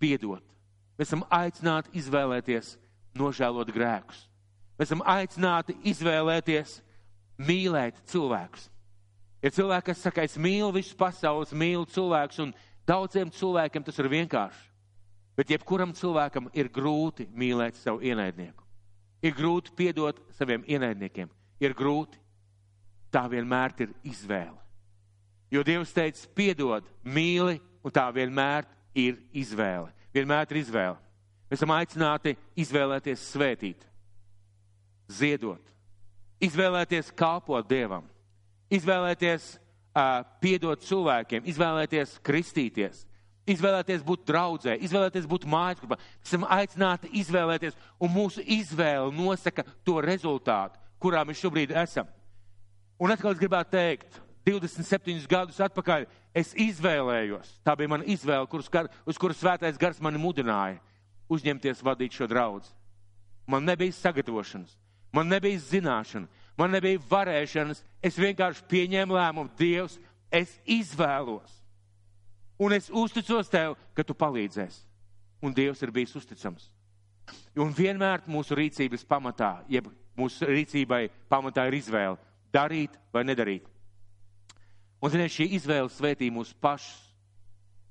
piedot. Mēs esam aicināti izvēlēties, nožēlot grēkus. Mēs esam aicināti izvēlēties, mīlēt cilvēkus. Ir cilvēki, saka, es mīlu visu pasaules, mīlu cilvēkus, un daudziem cilvēkiem tas ir vienkārši. Bet jebkuram cilvēkam ir grūti mīlēt savu ienaidnieku. Ir grūti piedot saviem ienaidniekiem ir grūti. Tā vienmēr ir izvēle. Jo Dievs teica, piedod, mīli, un tā vienmēr ir izvēle. Vienmēr ir izvēle. Mēs esam aicināti izvēlēties svētīt, ziedot, izvēlēties kalpot Dievam, izvēlēties uh, piedot cilvēkiem, izvēlēties kristīties, izvēlēties būt draudzē, izvēlēties būt mājasgrupā. Mēs esam aicināti izvēlēties, un mūsu izvēle nosaka to rezultātu kurā mēs šobrīd esam. Un atkal es gribētu teikt, 27 gadus atpakaļ es izvēlējos, tā bija mana izvēle, kurus, uz kuras svētais gars mani mudināja uzņemties vadīt šo draugu. Man nebija sagatavošanas, man nebija zināšana, man nebija varēšanas. Es vienkārši pieņēmu lēmumu, Dievs, es izvēlos. Un es uzticos tev, ka tu palīdzēsi. Un Dievs ir bijis uzticams. Un vienmēr mūsu rīcības pamatā, jeb mūsu rīcībai pamatā ir izvēle - darīt vai nedarīt. Un, ziniet, šī izvēle svētī mūs pašus.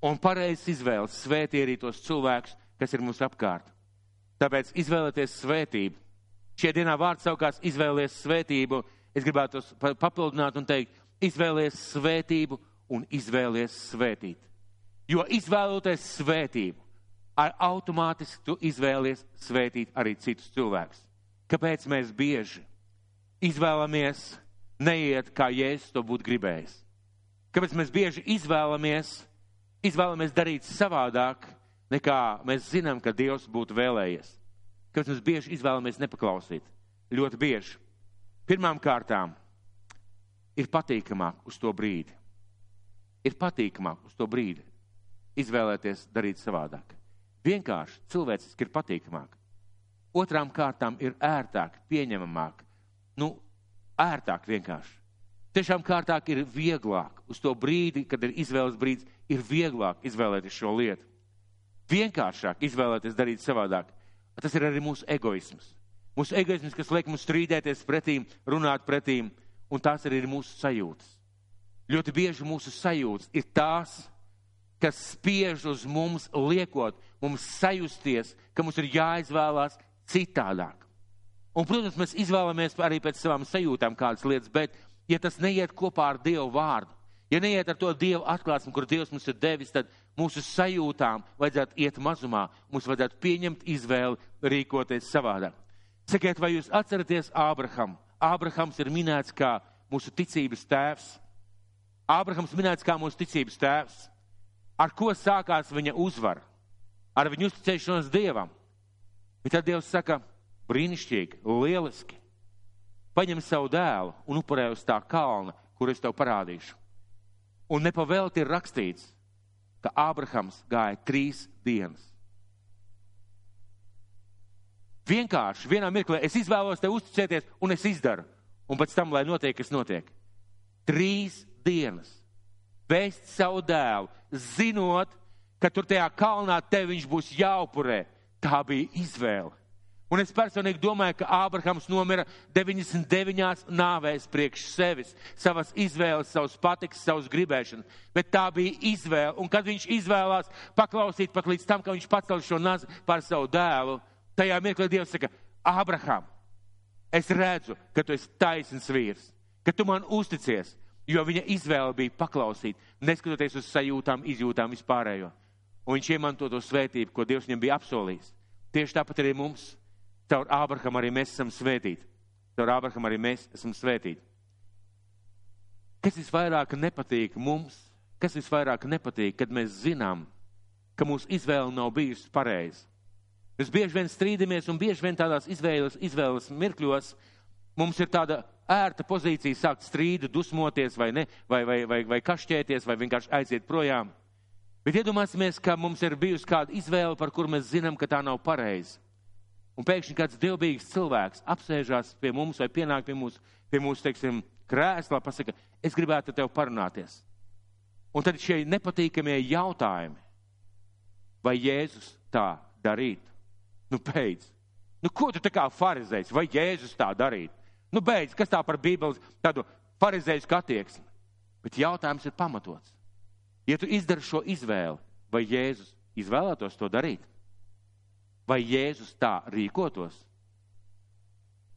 Un pareizs izvēles svētī arī tos cilvēkus, kas ir mums apkārt. Tāpēc izvēlēties svētību. Šie dienā vārds savukārt izvēlēties svētību. Es gribētu tos papildināt un teikt, izvēlēties svētību un izvēlēties svētīt. Jo izvēloties svētību, ar automātiski tu izvēlies svētīt arī citus cilvēkus. Kāpēc mēs bieži izvēlamies neiet, kā Jēzus to būtu gribējis? Kāpēc mēs bieži izvēlamies, izvēlamies darīt savādāk, nekā mēs zinām, ka Dievs būtu vēlējies? Kāpēc mēs bieži izvēlamies nepaklausīt? Ļoti bieži. Pirmām kārtām ir patīkamāk uz to brīdi. Ir patīkamāk uz to brīdi izvēlēties darīt savādāk. Vienkārši cilvēciski ir patīkamāk. Otrām kārtām ir ērtāk, pieņemamāk. Nu, ērtāk vienkārši. Tiešām kārtāk ir vieglāk uz to brīdi, kad ir izvēles brīdis, ir vieglāk izvēlēties šo lietu. Vienkāršāk izvēlēties darīt savādāk. Tas ir arī mūsu egoisms. Mūsu egoisms, kas liek mums strīdēties pretīm, runāt pretīm, un tās arī ir mūsu sajūtas. Ļoti bieži mūsu sajūtas ir tās, kas spiež uz mums, liekot mums sajusties, ka mums ir jāizvēlās citādāk. Un, protams, mēs izvēlamies arī pēc savām sajūtām kādas lietas, bet, ja tas neiet kopā ar Dievu vārdu, ja neiet ar to Dievu atklāsmu, kur Dievs mums ir devis, tad mūsu sajūtām vajadzētu iet mazumā, mums vajadzētu pieņemt izvēli rīkoties savādāk. Sakiet, vai jūs atceraties Ābraham? Ābrahams ir minēts kā mūsu ticības tēvs. Ābrahams minēts kā mūsu ticības tēvs. Ar ko sākās viņa uzvara? Ar viņu uzticēšanos Dievam. Bet tad Dievs saka, brīnišķīgi, lieliski. Paņem savu dēlu un upurē uz tā kalna, kur es tev parādīšu. Un nepavēlti ir rakstīts, ka Ābrahams gāja trīs dienas. Vienkārši vienā mirklī es izvēlos te uzticēties un es izdaru. Un pēc tam, lai notiek, kas notiek. Trīs dienas vest savu dēlu, zinot, ka tur tajā kalnā tev viņš būs jāupurē. Tā bija izvēle. Un es personīgi domāju, ka Ābrahams nomira 99 nāvēs priekš sevis, savas izvēles, savas patiks, savas gribēšanas. Bet tā bija izvēle. Un kad viņš izvēlās paklausīt pat līdz tam, ka viņš pacēl šo nazu par savu dēlu, tajā mirklī Dievs saka, Ābraham, es redzu, ka tu esi taisns vīrs, ka tu man uzticies, jo viņa izvēle bija paklausīt, neskatoties uz sajūtām, izjūtām vispārējo. Un viņš iemanto to svētību, ko Dievs viņam bija apsolījis. Tieši tāpat arī mums, caur Ābraham arī mēs esam svētīti. Caur Ābraham arī mēs esam svētīti. Kas visvairāk nepatīk mums, kas visvairāk nepatīk, kad mēs zinām, ka mūsu izvēle nav bijusi pareiza. Mēs bieži vien strīdamies un bieži vien tādās izvēles, izvēles mirkļos mums ir tāda ērta pozīcija sākt strīdu, dusmoties vai, ne, vai, vai, vai, vai kašķēties, vai vienkārši aiziet projām. Bet iedomāsimies, ka mums ir bijusi kāda izvēle, par kuru mēs zinām, ka tā nav pareiza. Un pēkšņi kāds dievbijīgs cilvēks apsēžās pie mums vai pienāk pie mūsu, pie mūsu teiksim, krēslā, pasaka, es gribētu tev parunāties. Un tad šie nepatīkamie jautājumi, vai Jēzus tā darītu? Nu, beidz. Nu, ko tu tā kā farizējs, vai Jēzus tā darītu? Nu, beidz, kas tā par Bībeles tādu farizēju attieksmi. Bet jautājums ir pamatots. Ja tu izdari šo izvēli, vai Jēzus izvēlētos to darīt? Vai Jēzus tā rīkotos?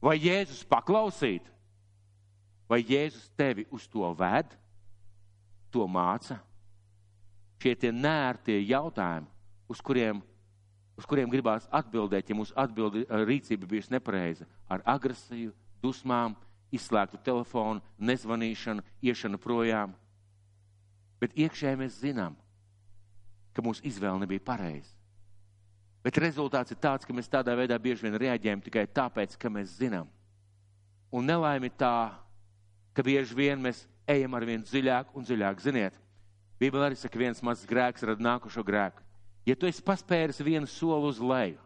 Vai Jēzus paklausītu? Vai Jēzus tevi uz to ved, to māca? Šie tie nērtie jautājumi, uz kuriem, uz kuriem gribās atbildēt, ja mūsu atbildi rīcība bijusi nepareiza, ar agresiju, dusmām, izslēgtu telefonu, nezvanīšanu, iešanu projām. Bet iekšēji mēs zinām, ka mūsu izvēle nebija pareiza. Bet rezultāts ir tāds, ka mēs tādā veidā bieži vien reaģējam tikai tāpēc, ka mēs zinām. Un nelaime tā, ka bieži vien mēs ejam ar vien dziļāk un dziļāk. Ziniet, Bībelē arī saka, viens mazs grēks rada nākošo grēku. Ja tu esi paspēris vienu soli uz leju,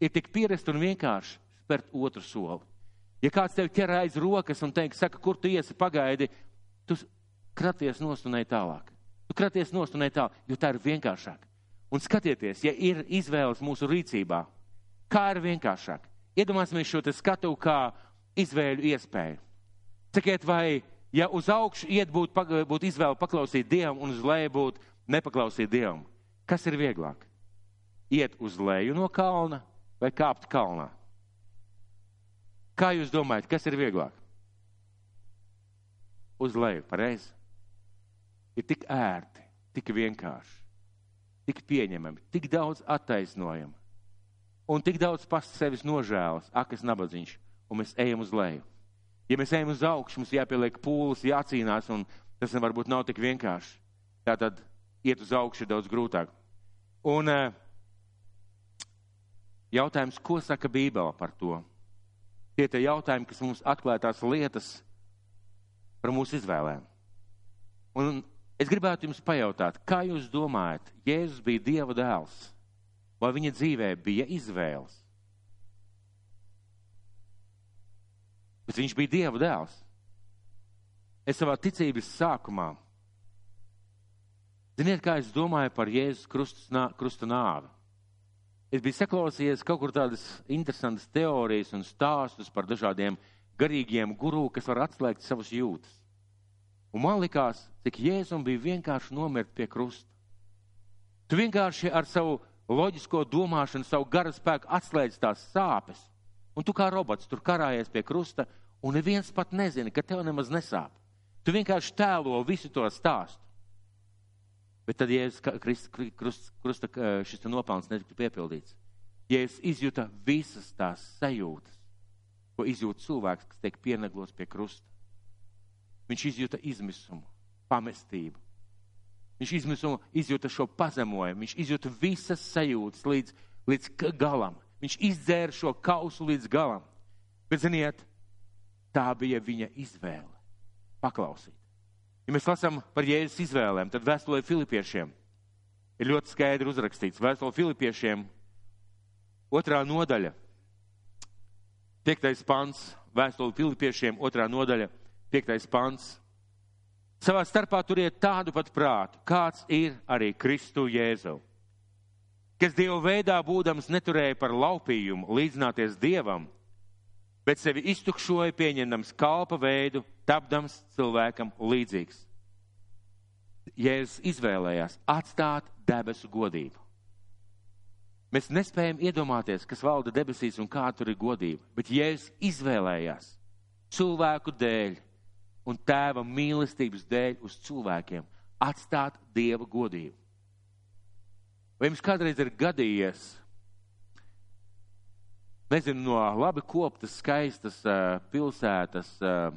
ir tik pierast un vienkārši spērt otru soli. Ja kāds tev ķer aiz rokas un teiks, saka, kur tu iesi, pagaidi, tu kraties nostunēji tālāk. Tu kraties nostunēji tālāk, jo tā ir vienkāršāk. Un skatieties, ja ir izvēles mūsu rīcībā, kā ir vienkāršāk. Iedomāsimies šo skatu kā izvēļu iespēju. Sakiet, vai ja uz augšu iet būtu būt izvēle paklausīt Dievam un uz leju būt nepaklausīt Dievam, kas ir vieglāk? Iet uz leju no kalna vai kāpt kalnā? Kā jūs domājat, kas ir vieglāk? Uz leju, pareizi. Ir tik ērti, tik vienkārši. Tik pieņemami, tik daudz attaisnojumu un tik daudz pats sevis nožēlas, ak, es nabadzīgs, un mēs ejam uz leju. Ja mēs ejam uz augšu, mums jāpieliek pūles, jācīnās, un tas varbūt nav tik vienkārši. Tātad iet uz augšu ir daudz grūtāk. Un uh, jautājums, ko saka Bībele par to? Tie ir jautājumi, kas mums atklāja tās lietas par mūsu izvēlēm. Un es gribētu jums pajautāt, kā jūs domājat, Jēzus bija Dieva dēls, vai viņa dzīvē bija izvēles? Bet viņš bija Dieva dēls. Es savā ticības sākumā, ziniet, kā es domāju par Jēzus krusta nāvi? Es biju saklausījies kaut kur tādas interesantas teorijas un stāstus par dažādiem garīgiem guru, kas var atslēgt savas jūtas. Un man likās, cik Jēzum bija vienkārši nomirt pie krusta. Tu vienkārši ar savu loģisko domāšanu, savu garu spēku atslēdz tās sāpes, un tu kā robots tur karājies pie krusta, un neviens pat nezina, ka tev nemaz nesāp. Tu vienkārši tēlo visu to stāstu. Bet tad, ja krusta šis nopelns netika piepildīts, ja es izjūtu visas tās sajūtas, ko izjūt cilvēks, kas tiek pieneglos pie krusta, viņš izjūta izmisumu, pamestību. Viņš izmisumu, izjūta šo pazemojumu, viņš izjūta visas sajūtas līdz, līdz galam. Viņš izdzēra šo kausu līdz galam. Bet, ziniet, tā bija viņa izvēle. Paklausīt. Ja mēs lasām par Jēzus izvēlēm, tad vēstulē Filipiešiem ir ļoti skaidri uzrakstīts. Vēstulē Filipiešiem otrā nodaļa, piektais pants, vēstulē Filipiešiem otrā nodaļa, piektais pants. Savā starpā turiet tādu pat prātu, kāds ir arī Kristu Jēzu, kas Dieva veidā būdams neturēja par laupījumu līdzināties Dievam, bet sevi iztukšoja pieņemdams kalpa veidu, tapdams cilvēkam līdzīgs. Jēzus izvēlējās atstāt debesu godību. Mēs nespējam iedomāties, kas valda debesīs un kā tur ir godība, bet Jēzus izvēlējās cilvēku dēļ un tēva mīlestības dēļ uz cilvēkiem atstāt dieva godību. Vai jums kādreiz ir gadījies nezinu, no labi koptas, skaistas uh, pilsētas uh,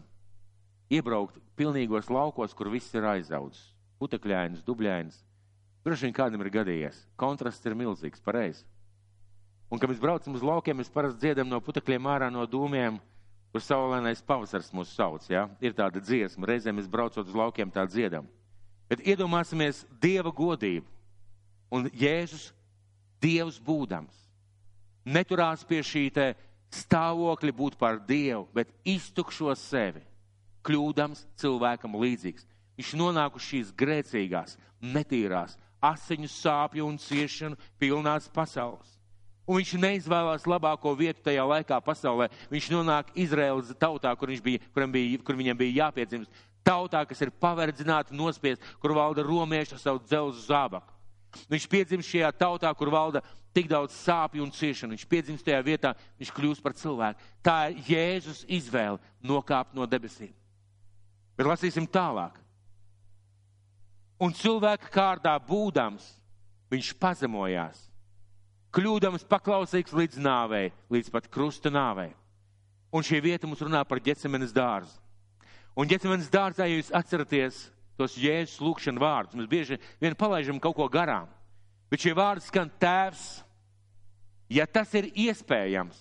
iebraukt pilnīgos laukos, kur viss ir aizaudzis. Putekļainas, dubļainas. Droši vien kādam ir gadījies. Kontrasts ir milzīgs, pareizi. Un, kad mēs braucam uz laukiem, mēs parasti dziedam no putekļiem ārā no dūmiem, kur saulēnais pavasars mūs sauc. Ja? Ir tāda dziesma, reizēm mēs braucot uz laukiem tā dziedam. Bet iedomāsimies Dieva godību un Jēzus Dievs būdams neturās pie šī stāvokļa būt par Dievu, bet iztukšo sevi, kļūdams cilvēkam līdzīgs. Viņš nonāk uz šīs grēcīgās, netīrās, asiņu sāpju un ciešanu pilnās pasaules. Un viņš neizvēlās labāko vietu tajā laikā pasaulē. Viņš nonāk Izraēlas tautā, kur, bija, bija, kur viņam bija jāpiedzimst. Tautā, kas ir paverdzināta, nospiest, kur valda romieši ar savu dzelzu zābaku. Viņš piedzimst šajā tautā, kur valda tik daudz sāpju un ciešanu. Viņš piedzimst tajā vietā, viņš kļūst par cilvēku. Tā ir Jēzus izvēle nokāpt no debesīm. Bet lasīsim tālāk. Un cilvēka kārtā būdams, viņš pazemojās, kļūdams paklausīgs līdz nāvei, līdz pat krusta nāvei. Un šī vieta mums runā par ģecemenes dārzu. Un ģecemenes dārzā, ja jūs atceraties tos jēzus lūkšanu vārdus, mēs bieži vien palaižam kaut ko garām. Bet šie vārdi skan tēvs, ja tas ir iespējams,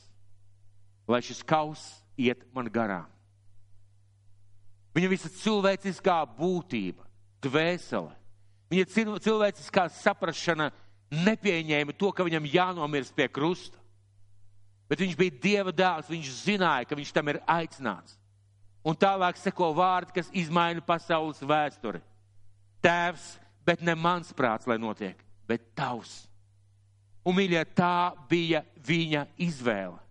lai šis kaus iet man garām. Viņa visa cilvēciskā būtība, dvēsele, viņa cilvēciskā saprašana nepieņēma to, ka viņam jānomirst pie krusta. Bet viņš bija Dieva dēls, viņš zināja, ka viņš tam ir aicināts. Un tālāk seko vārdi, kas izmaina pasaules vēsturi. Tēvs, bet ne mans prāts, lai notiek, bet tavs. Un, mīļie, tā bija viņa izvēle.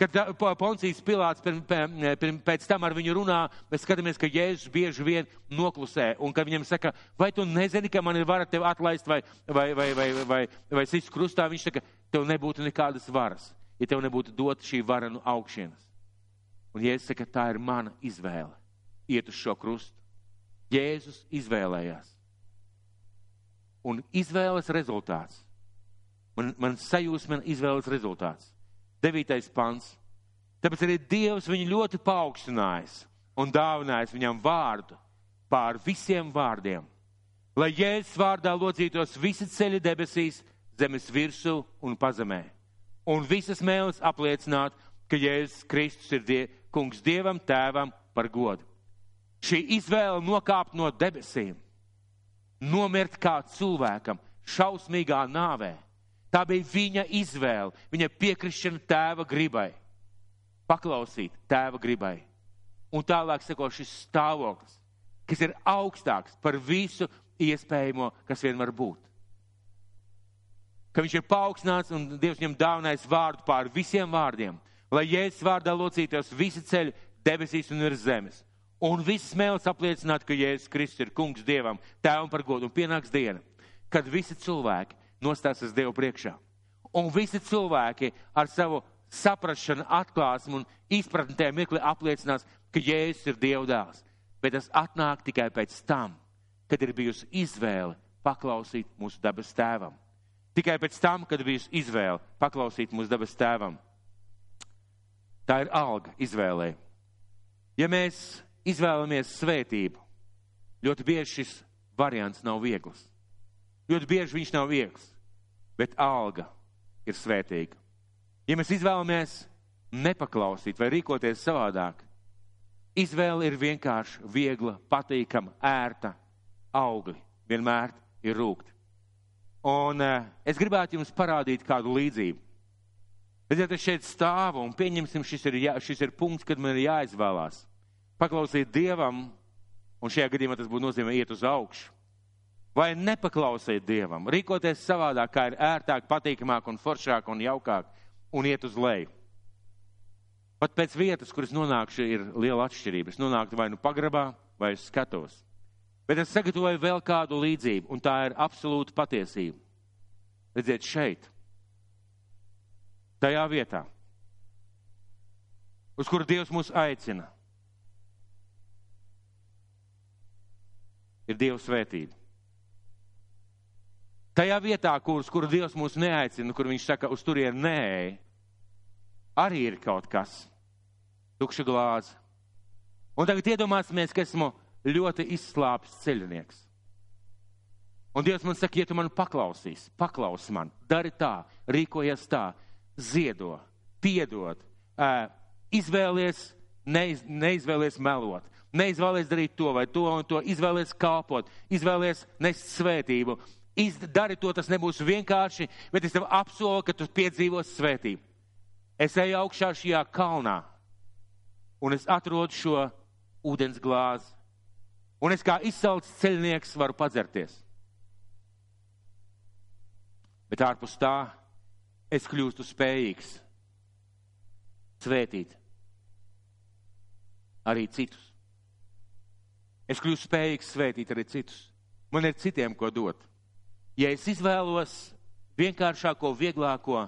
Kad Poncijas Pilārs pēc tam ar viņu runā, mēs skatāmies, ka Jēzus bieži vien noklusē. Un kad viņam saka, vai tu nezini, ka man ir vara tevi atlaist vai, vai, vai, vai, vai, vai sist krustā, viņš saka, tev nebūtu nekādas varas, ja tev nebūtu dota šī vara no augšienes. Un Jēzus saka, tā ir mana izvēle. Iet uz šo krustu. Jēzus izvēlējās. un izvēles rezultāts. Man, man sajūsmina izvēles rezultāts. Devītais pants. Tāpēc arī Dievs viņu ļoti paaugstinājis un dāvinājis viņam vārdu pār visiem vārdiem. Lai Jēzus vārdā locītos visi ceļi debesīs, zemes virsū un pazemē. Un visas mēlis apliecināt, ka Jēzus Kristus ir die, kungs Dievam tēvam par godu. Šī izvēle nokāpt no debesīm, nomirt kā cilvēkam, šausmīgā nāvē. Tā bija viņa izvēle, viņa piekrišana tēva gribai. Paklausīt tēva gribai. Un tālāk seko šis stāvoklis, kas ir augstāks par visu iespējamo, kas vien var būt. Ka viņš ir paaugstināts un Dievs viņam dāvinājis vārdu pār visiem vārdiem, lai Jēzus vārdā locītos visi ceļi debesīs un virs zemes. Un visas mēlis apliecināt, ka Jēzus Kristus ir kungs Dievam, tēvam par godu. Un pienāks diena, kad visi cilvēki nostāsies Dievu priekšā. Un visi cilvēki ar savu saprašanu, atklāsmu un izpratni tajā mirklī apliecinās, ka Jēzus ir Dieva dēls. Bet tas atnāk tikai pēc tam, kad ir bijusi izvēle paklausīt mūsu dabas tēvam. Tikai pēc tam, kad bijusi izvēle paklausīt mūsu dabas tēvam. Tā ir alga izvēlē. Ja mēs izvēlamies svētību, ļoti bieži šis variants nav viegls. Ļoti bieži viņš nav viegls, bet alga ir svētīga. Ja mēs izvēlamies nepaklausīt vai rīkoties savādāk, izvēle ir vienkārši viegla, patīkama, ērta, augli vienmēr ir rūkti. Un uh, es gribētu jums parādīt kādu līdzību. Redziet, es šeit stāvu un pieņemsim, šis ir, jā, šis ir punkts, kad man ir jāizvēlās. Paklausīt Dievam, un šajā gadījumā tas būtu nozīmē iet uz augšu. Vai nepaklausīt Dievam, rīkoties savādāk, kā ir ērtāk, patīkamāk un foršāk un jaukāk, un iet uz leju. Pat pēc vietas, kuras nonākšu, ir liela atšķirība. Es nonāktu vai nu pagrabā, vai es skatos. Bet es sagatavoju vēl kādu līdzību, un tā ir absolūta patiesība. Redziet, šeit, tajā vietā, uz kuru Dievs mūs aicina, ir Dieva svētība. Tajā vietā, kur, uz kuru Dievs mūs neaicina, kur Viņš saka, uz turieni nē, arī ir kaut kas, tukša glāze. Un tagad iedomāsimies, ka esmu ļoti izslāpis ceļnieks. Un Dievs man saka, ja tu man paklausīs, paklausi man, dari tā, rīkojies tā, ziedo, piedod, izvēlies, neiz, neizvēlies melot, neizvēlies darīt to vai to un to, izvēlies kalpot, izvēlies nest svētību. Dari to, tas nebūs vienkārši, bet es tev apsolu, ka tu piedzīvos svētību. Es eju augšā šajā kalnā, un es atrodu šo ūdens glāzi un es kā izsalcis ceļnieks varu padzerties. Bet ārpus tā es kļūstu spējīgs svētīt arī citus. Es kļūstu spējīgs svētīt arī citus. Man ir citiem ko dot. Ja es izvēlos vienkāršāko, vieglāko,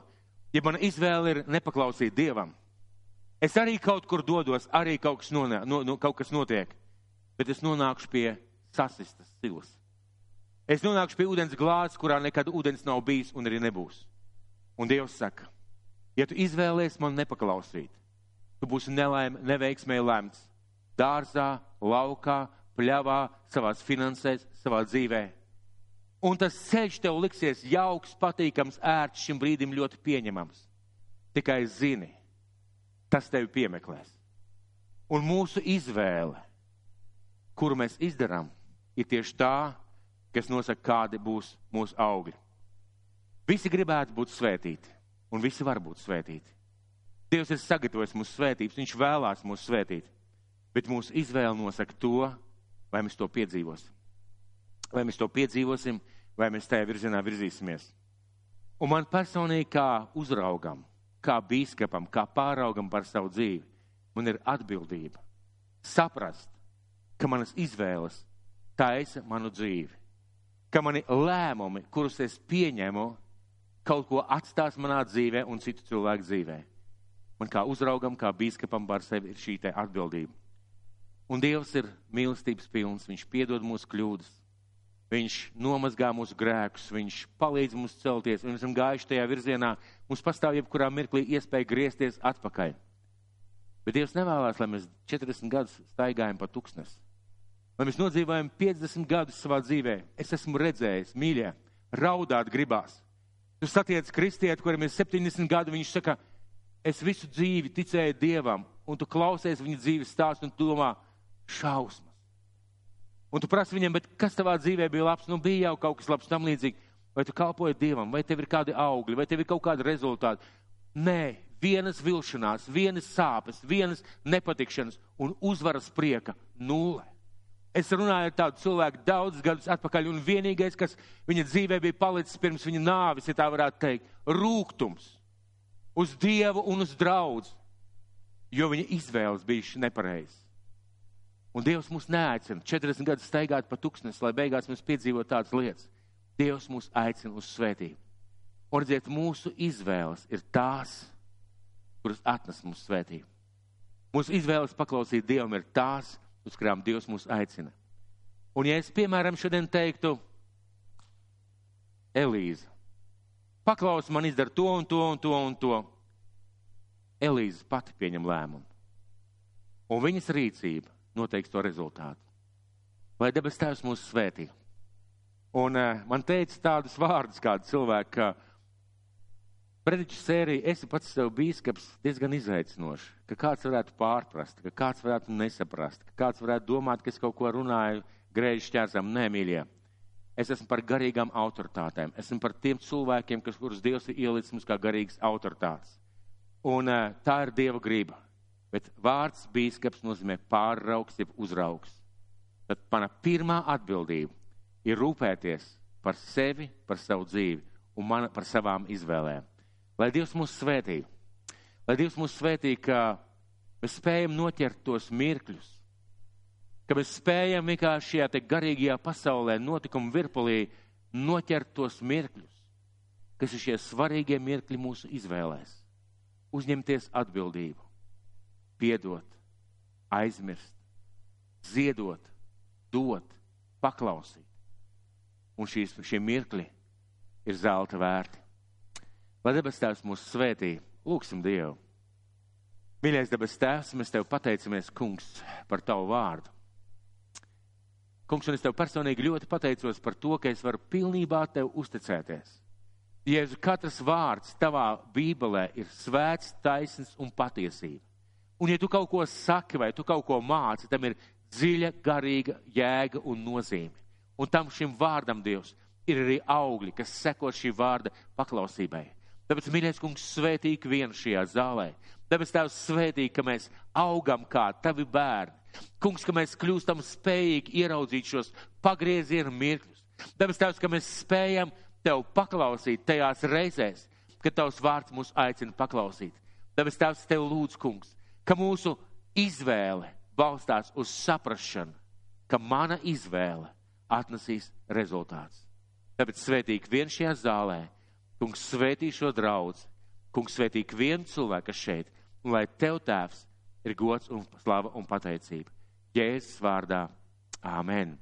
ja mana izvēle ir nepaklausīt Dievam, es arī kaut kur dodos, arī kaut kas, nonā, no, no, kaut kas notiek bet es nonākšu pie sasistas silas. Es nonākšu pie ūdens glāzes, kurā nekad ūdens nav bijis un arī nebūs. Un Dievs saka, ja tu izvēlēsies man nepaklausīt, tu būsi nelaim, neveiksmē lemts dārzā, laukā, pļavā, savās finansēs, savā dzīvē. Un tas ceļš tev liksies jauks, patīkams, ērts, šim brīdim ļoti pieņemams. Tikai zini, tas tevi piemeklēs. Un mūsu izvēle kuru mēs izdarām, ir tieši tā, kas nosaka, kādi būs mūsu augļi. Visi gribētu būt svētīti, un visi var būt svētīti. Dievs ir sagatavojis mūsu svētības, Viņš vēlās mūsu svētīt, bet mūsu izvēle nosaka to, vai mēs to piedzīvosim. Vai mēs to piedzīvosim, vai mēs tajā virzienā virzīsimies. Un man personīgi, kā uzraugam, kā bīskapam, kā pāraugam par savu dzīvi, man ir atbildība saprast, ka manas izvēles taisa manu dzīvi, ka mani lēmumi, kurus es pieņemu, kaut ko atstās manā dzīvē un citu cilvēku dzīvē. Man kā uzraugam, kā bīskapam par sevi ir šī atbildība. Un Dievs ir mīlestības pilns, Viņš piedod mūsu kļūdas. Viņš nomazgā mūsu grēkus, viņš palīdz mums celties, un esam gājuši tajā virzienā. Mums pastāv jebkurā mirklī iespēja griezties atpakaļ. Bet Dievs nevēlas, lai mēs 40 gadus staigājam pa tūkstnesi. Lai mēs nodzīvojam 50 gadus savā dzīvē. Es esmu redzējis, mīļie, raudāt gribās. Tu satiec kristieti, kuram ir 70 gadi, viņš saka, es visu dzīvi ticēju Dievam, un tu klausies viņa dzīves stāstu un domā, šausmas. Un tu prasi viņam, bet kas tavā dzīvē bija labs? Nu, bija jau kaut kas labs tam līdzīgi. Vai tu kalpoji Dievam, vai tev ir kādi augļi, vai tev ir kaut kādi rezultāti? Nē, vienas vilšanās, vienas sāpes, vienas nepatikšanas un uzvaras prieka nulle. Es runāju ar tādu cilvēku daudzus gadus atpakaļ, un vienīgais, kas viņa dzīvē bija palicis pirms viņa nāves, ja tā varētu teikt, rūkums uz Dievu un uz draudz, jo viņa izvēles bija nepareizas. Un Dievs mūs neaicina 40 gadus staigāt pa tūkstnesi, lai beigās mēs piedzīvotu tādas lietas. Dievs mūs aicina uz svētību. Un redziet, mūsu izvēles ir tās, kuras atnes mums svētību. Mūsu izvēles paklausīt Dievam ir tās, uz kurām Dievs mūs aicina. Un ja es, piemēram, šodien teiktu, Elīze, paklaus man izdara to un to un to un to, Elīze pati pieņem lēmumu. Un viņas rīcība noteiks to rezultātu. Lai debes Tēvs mūs svētī. Un uh, man teica tādus vārdus kādu cilvēku, ka prediķu sērija esi pats sev bīskaps diezgan izaicinoši, ka kāds varētu pārprast, ka kāds varētu nesaprast, ka kāds varētu domāt, ka es kaut ko runāju grēžu šķērsam. Nē, mīļie, es esmu par garīgām autoritātēm. Esmu par tiem cilvēkiem, kas, kurus Dievs ir ielicis mums kā garīgas autoritātes. Un uh, tā ir Dieva grība. Bet vārds bīskaps nozīmē pārraugs, jeb uzraugs. Tad mana pirmā atbildība ir rūpēties par sevi, par savu dzīvi un man, par savām izvēlēm. Lai Dievs mūs svētī, lai Dievs mūs svētī, ka mēs spējam noķert tos mirkļus, ka mēs spējam vienkārši šajā garīgajā pasaulē notikumu virpulī noķert tos mirkļus, kas ir šie svarīgie mirkļi mūsu izvēlēs. Uzņemties atbildību piedot, aizmirst, ziedot, dot, paklausīt. Un šīs, šie mirkļi ir zelta vērti. Lai debes Tēvs mūs svētī, lūgsim Dievu. Mīļais debes Tēvs, mēs Tev pateicamies, Kungs, par Tavu vārdu. Kungs, un es Tev personīgi ļoti pateicos par to, ka es varu pilnībā Tev uzticēties. Jēzu, katrs vārds Tavā Bībelē ir svēts, taisns un patiesība. Un, ja tu kaut ko saki vai tu kaut ko māci, tam ir dziļa, garīga jēga un nozīme. Un tam šim vārdam, Dievs, ir arī augļi, kas seko šī vārda paklausībai. Tāpēc, mīļais kungs, svētīgi vienu šajā zālē. Tāpēc Tēvs svētīgi, ka mēs augam kā tavi bērni. Kungs, ka mēs kļūstam spējīgi ieraudzīt šos pagriezienu mirkļus. Tāpēc Tēvs, ka mēs spējam Tev paklausīt tajās reizēs, kad Tavs vārds mūs aicina paklausīt. Tāpēc Tēvs, Tev lūdz, kungs, ka mūsu izvēle balstās uz saprašanu, ka mana izvēle atnesīs rezultāts. Tāpēc svētīgi vien šajā zālē, kungs svētī šo draudz, kungs svētīgi vienu cilvēku šeit, un lai tev tēvs ir gods un slava un pateicība. Jēzus vārdā. Āmen!